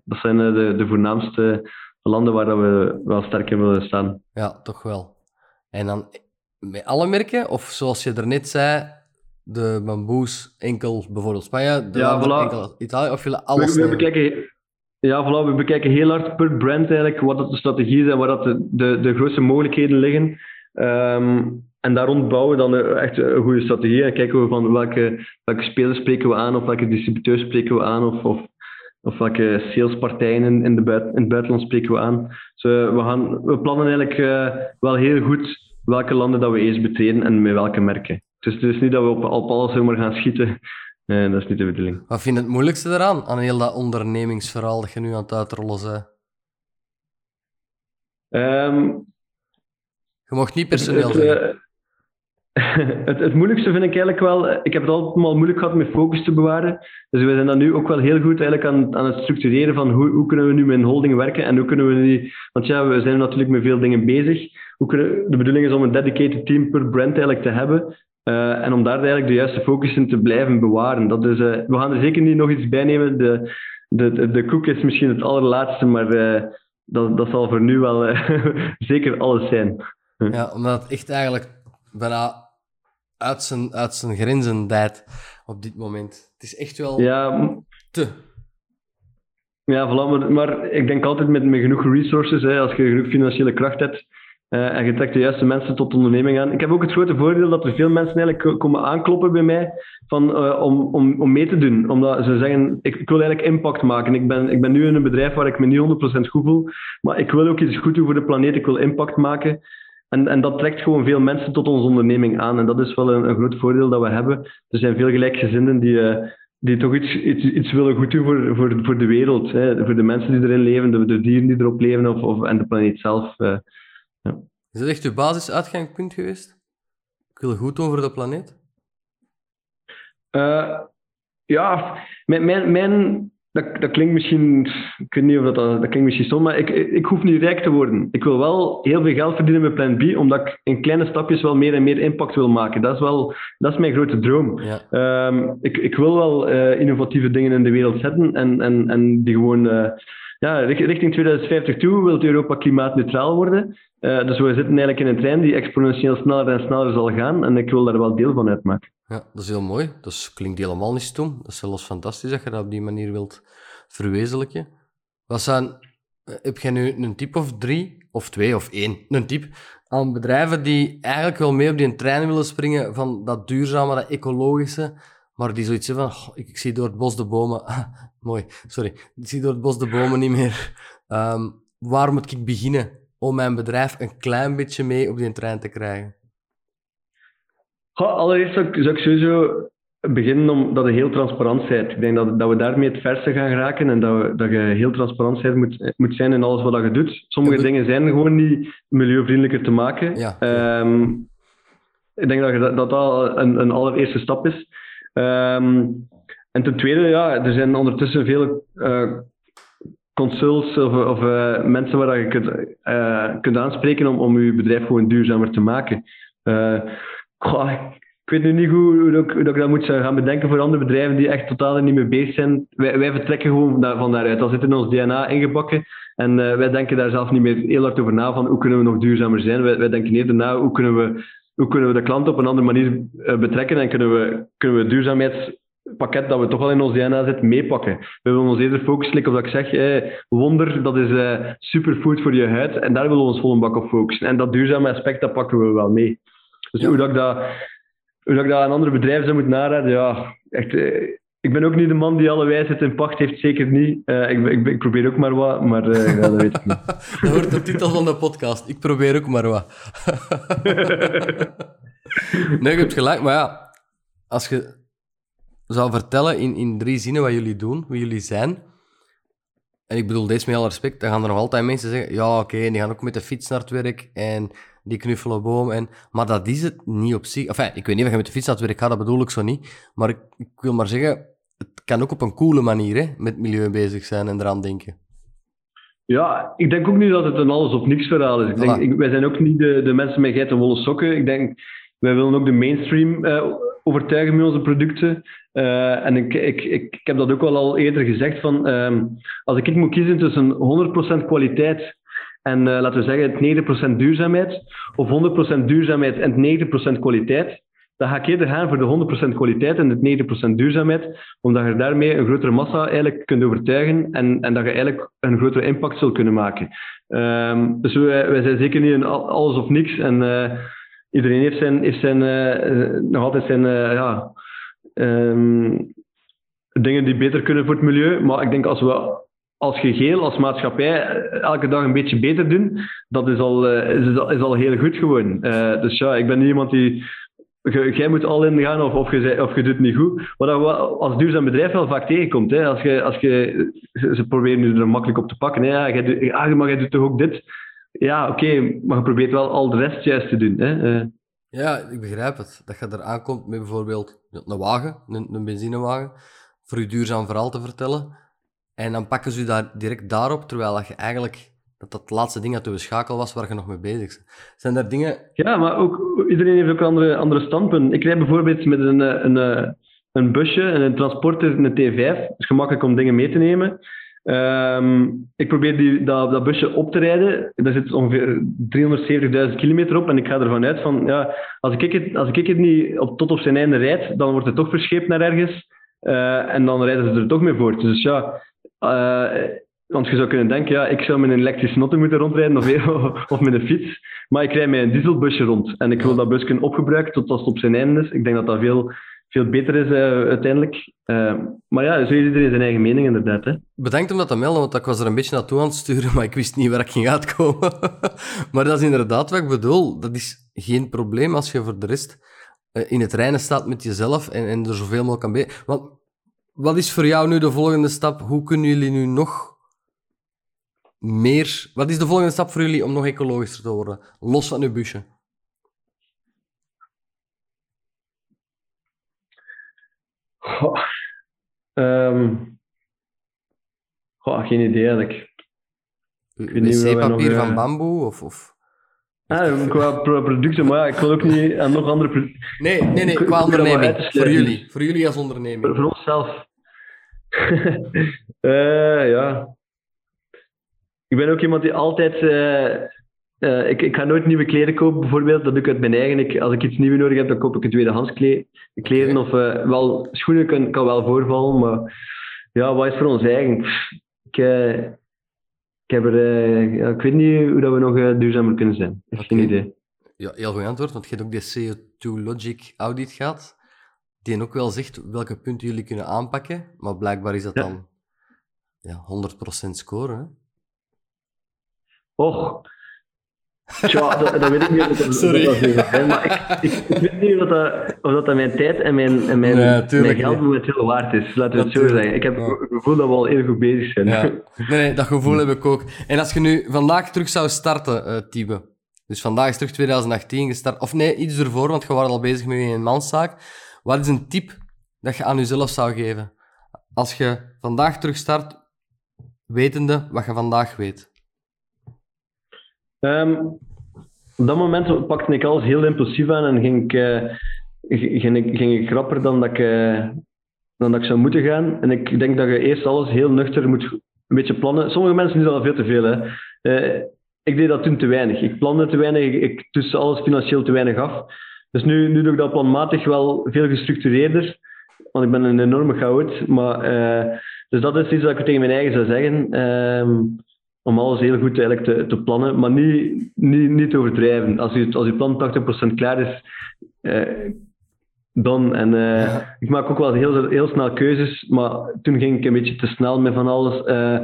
dat zijn de, de voornaamste landen waar we wel sterk in willen staan. Ja, toch wel. En dan met alle merken, of zoals je er net zei, de bamboes enkel bijvoorbeeld Spanje, de ja, voilà. enkel Italië, of willen alles we, we bekijken, Ja, voilà, we bekijken heel hard per brand eigenlijk wat dat de strategie is en waar dat de, de, de grootste mogelijkheden liggen. Um, en daar rond bouwen we dan echt een goede strategie en kijken we van welke, welke spelers spreken we aan of welke distributeurs spreken we aan of, of, of welke salespartijen in, in, de buiten, in het buitenland spreken we aan. Dus uh, we, gaan, we plannen eigenlijk uh, wel heel goed welke landen dat we eerst betreden en met welke merken. Dus het is niet dat we op, op alles zomaar gaan schieten. Nee, dat is niet de bedoeling. Wat vind je het moeilijkste eraan, aan heel dat ondernemingsverhaal dat je nu aan het uitrollen bent? Um, je mag niet personeel zijn. het, het, moeilijkste vind ik eigenlijk wel, ik heb het altijd mal moeilijk gehad met focus te bewaren. Dus we zijn dan nu ook wel heel goed eigenlijk aan, aan het structureren van hoe, hoe kunnen we nu met een holding werken en hoe kunnen we nu, want ja, we zijn natuurlijk met veel dingen bezig. Hoe kunnen, de bedoeling is om een dedicated team per brand eigenlijk te hebben. Uh, en om daar eigenlijk de juiste focus in te blijven bewaren. Dat is, uh, we gaan er zeker niet nog iets bij nemen. De, de, de, de koek is misschien het allerlaatste, maar uh, dat, dat zal voor nu wel zeker alles zijn. Ja, omdat het echt eigenlijk bijna uit zijn, uit zijn grenzen dijt op dit moment. Het is echt wel ja, te. Ja, voilà, maar, maar, ik denk altijd met, met genoeg resources, hè, als je genoeg financiële kracht hebt uh, en je trekt de juiste mensen tot onderneming aan. Ik heb ook het grote voordeel dat er veel mensen eigenlijk komen aankloppen bij mij van, uh, om, om, om mee te doen. Omdat ze zeggen, ik, wil eigenlijk impact maken. Ik ben, ik ben nu in een bedrijf waar ik me niet 100% goed voel, maar ik wil ook iets goed doen voor de planeet. Ik wil impact maken. En, en dat trekt gewoon veel mensen tot onze onderneming aan. En dat is wel een, een groot voordeel dat we hebben. Er zijn veel gelijkgezinden die, uh, die toch iets, iets, iets willen goed doen voor, voor, voor de wereld. Hè. Voor de mensen die erin leven, de, de dieren die erop leven of, of, en de planeet zelf. Ja. Is dat echt je basisuitgangspunt geweest? Ik wil goed doen voor de planeet? Uh, ja, mijn, mijn, mijn dat, dat klinkt misschien, ik weet niet of dat, dat klinkt misschien stom, maar ik, ik hoef niet rijk te worden. Ik wil wel heel veel geld verdienen met Plan B, omdat ik in kleine stapjes wel meer en meer impact wil maken. Dat is wel, dat is mijn grote droom. Ja. Um, ik, ik wil wel uh, innovatieve dingen in de wereld zetten en, en, en die gewoon, uh, ja, richting 2050 toe wil Europa klimaatneutraal worden. Uh, dus we zitten eigenlijk in een trein die exponentieel sneller en sneller zal gaan en ik wil daar wel deel van uitmaken. Ja, dat is heel mooi. Dat klinkt helemaal niet stom. Dat is zelfs fantastisch dat je dat op die manier wilt verwezenlijken. Wat zijn, heb jij nu een tip of drie, of twee of één, een tip, aan bedrijven die eigenlijk wel mee op die trein willen springen van dat duurzame, dat ecologische, maar die zoiets hebben van, ik, zie door het bos de bomen... mooi, sorry. Ik zie door het bos de bomen niet meer. Um, waar moet ik beginnen om mijn bedrijf een klein beetje mee op die trein te krijgen? allereerst zou ik, zou ik sowieso beginnen omdat je heel transparant bent. Ik denk dat, dat we daarmee het verste gaan raken en dat, we, dat je heel transparant moet, moet zijn in alles wat je doet. Sommige dingen zijn gewoon niet milieuvriendelijker te maken. Ja. Ehm, ik denk dat dat, dat, dat een, een allereerste stap is. Ehm, en ten tweede, ja, er zijn ondertussen veel uh, consults of, of uh, mensen waar je kunt, uh, kunt aanspreken om, om je bedrijf gewoon duurzamer te maken. Goh, ik weet nu niet hoe, hoe, hoe, ik dat moet gaan bedenken voor andere bedrijven die echt totaal niet mee bezig zijn. Wij, wij vertrekken gewoon van daaruit. Dat zit in ons DNA ingebakken. En wij denken daar zelf niet meer heel hard over na van hoe kunnen we nog duurzamer zijn. Wij, wij denken eerder na hoe kunnen we, hoe kunnen we de klant op een andere manier betrekken en kunnen we, kunnen we het duurzaamheidspakket dat we toch al in ons DNA zit meepakken. We willen ons eerder focussen, of dat ik zeg, eh, wonder, dat is uh, superfood voor je huid en daar willen we ons vol een bak op focussen. En dat duurzame aspect, dat pakken we wel mee. Dus ja. hoe dat ik dat hoe dat ik dat aan andere bedrijven zou moeten naraden, ja, echt, eh, ik ben ook niet de man die alle wijsheid in pacht heeft, zeker niet. Uh, ik, ik, ik, probeer ook maar wat, maar uh, ja, dat weet ik niet. dat wordt de titel van de podcast. Ik probeer ook maar wat. nee, je hebt gelijk, maar ja, als je zou vertellen in, in drie zinnen wat jullie doen, wie jullie zijn, en ik bedoel deze met alle respect, dan gaan er nog altijd mensen zeggen, ja oké, okay, die gaan ook met de fiets naar het werk en die knuffelen boom. En, maar dat is het niet op zich. Enfin, ik weet niet of je met de fiets naar het werk gaat, dat bedoel ik zo niet. Maar ik, ik wil maar zeggen, het kan ook op een coole manier hè, met milieu bezig zijn en eraan denken. Ja, ik denk ook niet dat het een alles of niks verhaal is. Ik denk, ik, wij zijn ook niet de, de mensen met geitenwolle sokken. Ik denk, wij willen ook de mainstream uh, overtuigen met onze producten. Uh, en ik, ik, ik, heb dat ook wel al eerder gezegd. Van, uh, als ik moet kiezen tussen 100% kwaliteit en uh, laten we zeggen 90% duurzaamheid, of 100% duurzaamheid en 90% kwaliteit, dan ga ik eerder gaan voor de 100% kwaliteit en de 90% duurzaamheid, omdat je daarmee een grotere massa eigenlijk kunt overtuigen en, en dat je eigenlijk een grotere impact zult kunnen maken. Um, dus wij, wij, zijn zeker niet een alles of niks. En uh, iedereen heeft, zijn, heeft zijn, nog altijd zijn ja, um, dingen die beter kunnen voor het milieu. Maar ik denk als we als geheel, als maatschappij, elke dag een beetje beter doen, dat is al, uh, is, al, is al heel goed gewoon. Uh, dus ja, ik ben niet iemand die. Jij moet al in gaan of, of, je, of je doet het niet goed. Wat je als duurzaam bedrijf wel vaak tegenkomt. Hè. Als je, als je, ze proberen nu er makkelijk op te pakken. Ja, maar jij doet toch ook dit? Ja, oké, maar je probeert wel al de rest juist te doen. Hè. Ja, ik begrijp het. Dat je er aankomt met bijvoorbeeld een wagen, een, een benzinewagen, voor je duurzaam verhaal te vertellen. En dan pakken ze je daar direct daarop, terwijl je eigenlijk dat dat laatste ding dat we schakel was waar je nog mee bezig bent. Zijn er dingen... Ja, maar ook, iedereen heeft ook andere, andere standpunten. Ik rijd bijvoorbeeld met een, een, een, een busje en een transporter, een T5. Het is gemakkelijk om dingen mee te nemen. Um, ik probeer die, dat, dat, busje op te rijden. Daar zit ongeveer 370.000 kilometer op. En ik ga ervan uit van, ja, als ik het, als ik het niet op, tot op zijn einde rijd, dan wordt het toch verscheept naar ergens. Uh, en dan rijden ze er toch mee voort. Dus ja, uh, want je zou kunnen denken, ja, ik zou met een elektrische auto moeten rondrijden of, of met een fiets. Maar ik rijd met een dieselbusje rond. En ik wil dat busje opgebruiken tot als het op zijn einde is. Ik denk dat dat veel, veel beter is uh, uiteindelijk. Uh, maar ja, zo is iedereen zijn eigen mening inderdaad. Hè. Bedankt om dat te melden, want ik was er een beetje naartoe aan het sturen, maar ik wist niet waar ik ging uitkomen. maar dat is inderdaad wat ik bedoel. Dat is geen probleem als je voor de rest in het reinen staat met jezelf en, en er zoveel mogelijk kan bij. Want wat is voor jou nu de volgende stap? Hoe kunnen jullie nu nog meer... Wat is de volgende stap voor jullie om nog ecologischer te worden? Los van uw busje. Goh. Um. Goh, geen idee eigenlijk. Wc-papier van uh... bamboe? Of, of... Ah, qua producten, maar ja, ik wil ook niet aan nog andere producten. Nee, nee, nee, qua onderneming. Voor jullie. Voor jullie als onderneming. Voor, voor onszelf. uh, ja. Ik ben ook iemand die altijd. Uh, uh, ik, ik ga nooit nieuwe kleren kopen, bijvoorbeeld. Dat doe ik uit mijn eigen. Ik, als ik iets nieuws nodig heb, dan koop ik een tweedehands kleren. Of wel, schoenen kan, kan wel voorvallen, maar ja, wat is voor ons eigen? Ik, ik, heb er, ja, ik weet niet hoe dat we nog duurzamer kunnen zijn. Ik heb geen idee. Ja, heel goed antwoord, want je hebt ook die CO2 Logic audit gehad, die ook wel zegt welke punten jullie kunnen aanpakken, maar blijkbaar is dat Ja. dan ja, 100% scoren. Hè? Och. Tja, dat, dat weet ik niet of dat, Sorry. dat maar ik, ik, ik weet niet of dat, of dat, mijn tijd en mijn, en mijn, Nee, mijn geld niet. momenteel waard is. Laten we het zo zeggen. Ik heb het gevoel dat we al heel goed bezig zijn. Ja. Nee, nee, dat gevoel heb ik ook. En als je nu vandaag terug zou starten, Tibe. Dus vandaag is terug 2018 gestart. Of nee, iets ervoor, want je was al bezig met je eenmanszaak. Wat is een tip dat je aan jezelf zou geven? Als je vandaag terug start, wetende wat je vandaag weet. Ehm, op dat moment pakte ik alles heel impulsief aan en ging ik, g- ging ik, ging ik dan dat ik, eh, dan dat ik zou moeten gaan. En ik denk dat je eerst alles heel nuchter moet een beetje plannen. Sommige mensen doen dat veel te veel. Hè. Eh, ik deed dat toen te weinig. Ik plande te weinig, ik, tuste alles financieel te weinig af. Dus nu, nu doe ik dat planmatig wel veel gestructureerder. Want ik ben een enorme chaot. Maar, dus dat is iets dat ik tegen mijn eigen zou zeggen. Om alles heel goed eigenlijk te, te plannen, maar niet, niet, niet te overdrijven. Als je, als je plan 80% klaar is, eh, dan. En eh, Ja. ik maak ook wel heel, heel snel keuzes, maar toen ging ik een beetje te snel met van alles. eh.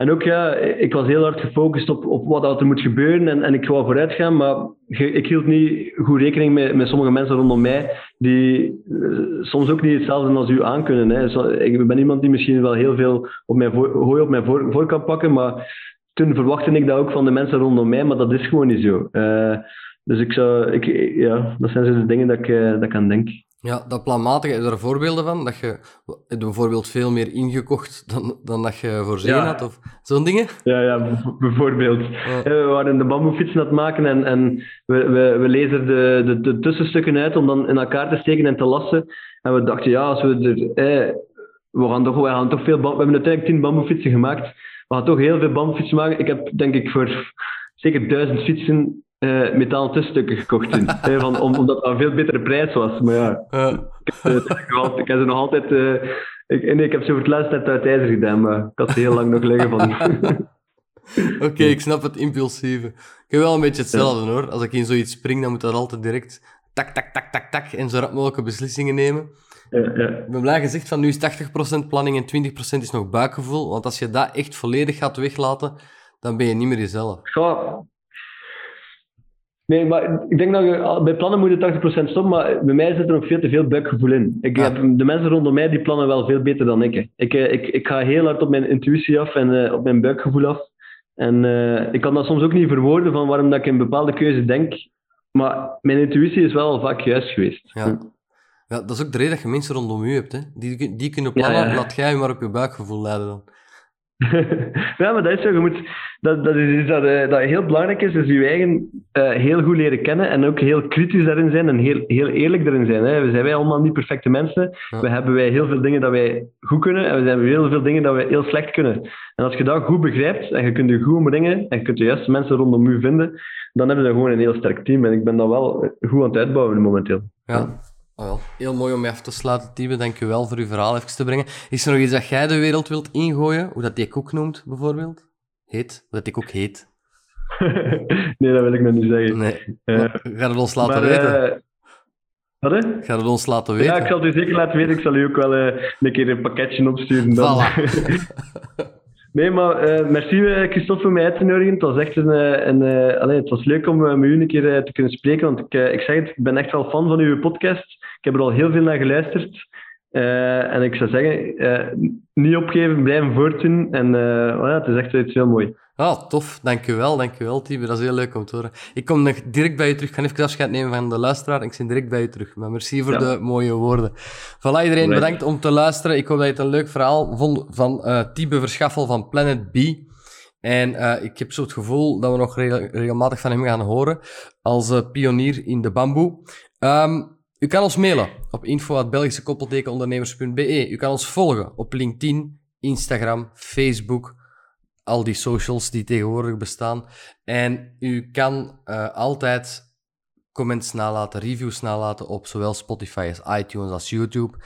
En ook ja, ik was heel hard gefocust op, op wat er moet gebeuren en, en ik wou vooruit gaan, maar ik hield niet goed rekening met, met sommige mensen rondom mij die eh, soms ook niet hetzelfde als u aankunnen. Hè. Ik ben iemand die misschien wel heel veel op mijn voor, hooi op mijn voor, voor kan pakken, maar toen verwachtte ik dat ook van de mensen rondom mij, maar dat is gewoon niet zo. Eh, dus ik zou, ik, ja, dat zijn zo de dingen dat ik, eh, dat ik aan denk. Ja, dat planmatige, heb je daar voorbeelden van? Dat je bijvoorbeeld veel meer ingekocht dan, dan dat je voorzien Ja. had? Of zo'n dingen? Ja, ja, bijvoorbeeld. Ja. Eh, We waren de bamboefietsen aan het maken en, en we, we, we lezen de, de, de tussenstukken uit om dan in elkaar te steken en te lassen. En we dachten, ja, als we er... Eh, we gaan toch, we gaan toch veel We hebben uiteindelijk tien bamboefietsen gemaakt. We gaan toch heel veel bamboefietsen maken. Ik heb denk ik voor zeker duizend fietsen eh metalen gekocht toen. Eh, van, om, omdat dat een veel betere prijs was. Maar ja, ik heb, eh, ik heb ze nog altijd... eh, ik, nee, ik heb ze voor het laatst net uit ijzer gedaan, maar ik had ze heel lang nog liggen van... Oké, ik snap het impulsieve. Ik heb wel een beetje hetzelfde hoor. Als ik in zoiets spring, dan moet dat altijd direct tak, tak, tak, tak, tak en zo rap mogelijke beslissingen nemen. ja, ja. Ik ben blij gezegd van nu is 80% planning en 20% is nog buikgevoel. Want als je dat echt volledig gaat weglaten, dan ben je niet meer jezelf. Ja. Nee, maar ik denk dat je, bij plannen moet je 80% stoppen, maar bij mij zit er nog veel te veel buikgevoel in. Ik heb, de mensen rondom mij die plannen wel veel beter dan ik. hè. Ik, eh, ik, ik ga heel hard op mijn intuïtie af en eh, op mijn buikgevoel af. En eh, ik kan dat soms ook niet verwoorden van waarom dat ik een bepaalde keuze denk. Maar mijn intuïtie is wel al vaak juist geweest. Ja. ja, dat is ook de reden dat je mensen rondom je hebt. Hè. Die, die kunnen plannen, Ja, ja. laat jij je maar op je buikgevoel leiden dan. ja, maar dat is zo. Je moet, dat, dat is iets dat, eh, dat heel belangrijk is, is je eigen eh, heel goed leren kennen en ook heel kritisch daarin zijn en heel, heel eerlijk daarin zijn. Hè. We zijn wij allemaal niet perfecte mensen. Ja. We hebben wij heel veel dingen dat wij goed kunnen en we hebben heel veel dingen dat wij heel slecht kunnen. En als je dat goed begrijpt en je kunt je goed omringen en je kunt de juiste mensen rondom je vinden, dan hebben we gewoon een heel sterk team. En ik ben dat wel goed aan het uitbouwen momenteel. Ja. Oh, wel. Heel mooi om je af te sluiten, Tibe. Dank je wel voor uw verhaal even te brengen. Is er nog iets dat jij de wereld wilt ingooien? Hoe dat die koek noemt, bijvoorbeeld? Heet? Hoe dat die koek heet? nee, dat wil ik nog niet zeggen. Nee. Maar Ga het ons laten Maar, weten. eh, wat hè? Ga het ons laten weten. Ja, ik zal het u zeker laten weten. Ik zal u ook wel eh, een keer een pakketje opsturen. Dan. nee, maar eh, merci eh, Christophe voor mij uit te nodigen. Het was echt een... eh, een eh, allee, het was leuk om met u een keer te kunnen spreken. Want ik, ik zeg het, ik ben echt wel fan van uw podcast. Ik heb er al heel veel naar geluisterd. En ik zou zeggen, niet opgeven, blijven voortdoen. En ja, het is echt iets heel mooi. Ah, tof. Dankjewel, dankjewel, Tibe. Dat is heel leuk om te horen. Ik kom nog direct bij je terug. Ik ga even afscheid nemen van de luisteraar. Ik ben direct bij je terug. Maar merci voor Ja. de mooie woorden. Voilà, iedereen bedankt om te luisteren. Ik hoop dat je het een leuk verhaal vond van eh Tibe Verschaffel van Planet B. En eh, ik heb zo het gevoel dat we nog regel- regelmatig van hem gaan horen als eh, pionier in de bamboe. Ehm, u kan ons mailen op info.belgischekoppeltekenondernemers.be. U kan ons volgen op LinkedIn, Instagram, Facebook, al die socials die tegenwoordig bestaan. En u kan eh, altijd comments nalaten, reviews nalaten op zowel Spotify als iTunes als YouTube.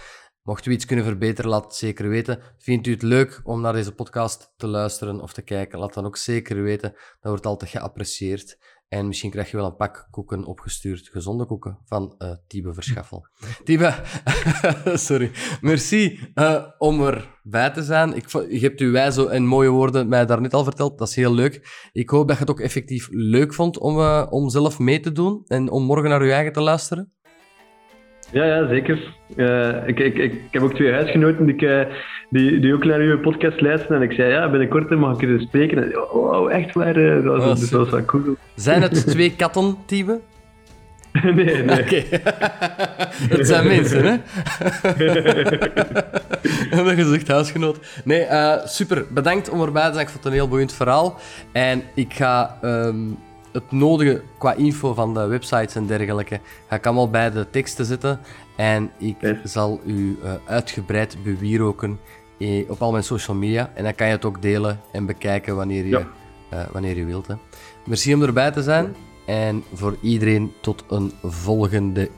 Mocht u iets kunnen verbeteren, laat het zeker weten. Vindt u het leuk om naar deze podcast te luisteren of te kijken, laat dan ook zeker weten. Dat wordt altijd geapprecieerd. En misschien krijg je wel een pak koeken opgestuurd, gezonde koeken, van uh, Tibe Verschaffel. Tibe, sorry. Merci uh, om erbij te zijn. Ik, je hebt uw wijze en mooie woorden mij daarnet al verteld. Dat is heel leuk. Ik hoop dat je het ook effectief leuk vond om, uh, om zelf mee te doen en om morgen naar uw eigen te luisteren. Ja, ja zeker. Uh, ik, ik, ik, heb ook twee huisgenoten die, uh, die, die ook naar uw podcast luisteren. En ik zei, ja, binnenkort mag ik er spreken. En, oh, echt waar? Uh, dat, was, oh, dus dat was wel cool. Zijn het twee katten, Tiebe? nee, nee. Oké. Het zijn mensen, hè? Je gezegd, huisgenoot. Nee, super. Bedankt om erbij te zijn. Ik vond het een heel boeiend verhaal. En ik ga... Um, het nodige qua info van de websites en dergelijke ga ik allemaal bij de teksten zetten. En ik zal u uh, uitgebreid bewieroken eh, op al mijn social media. En dan kan je het ook delen en bekijken wanneer je, uh, wanneer je wilt. Hè. Merci om erbij te zijn. En voor iedereen tot een volgende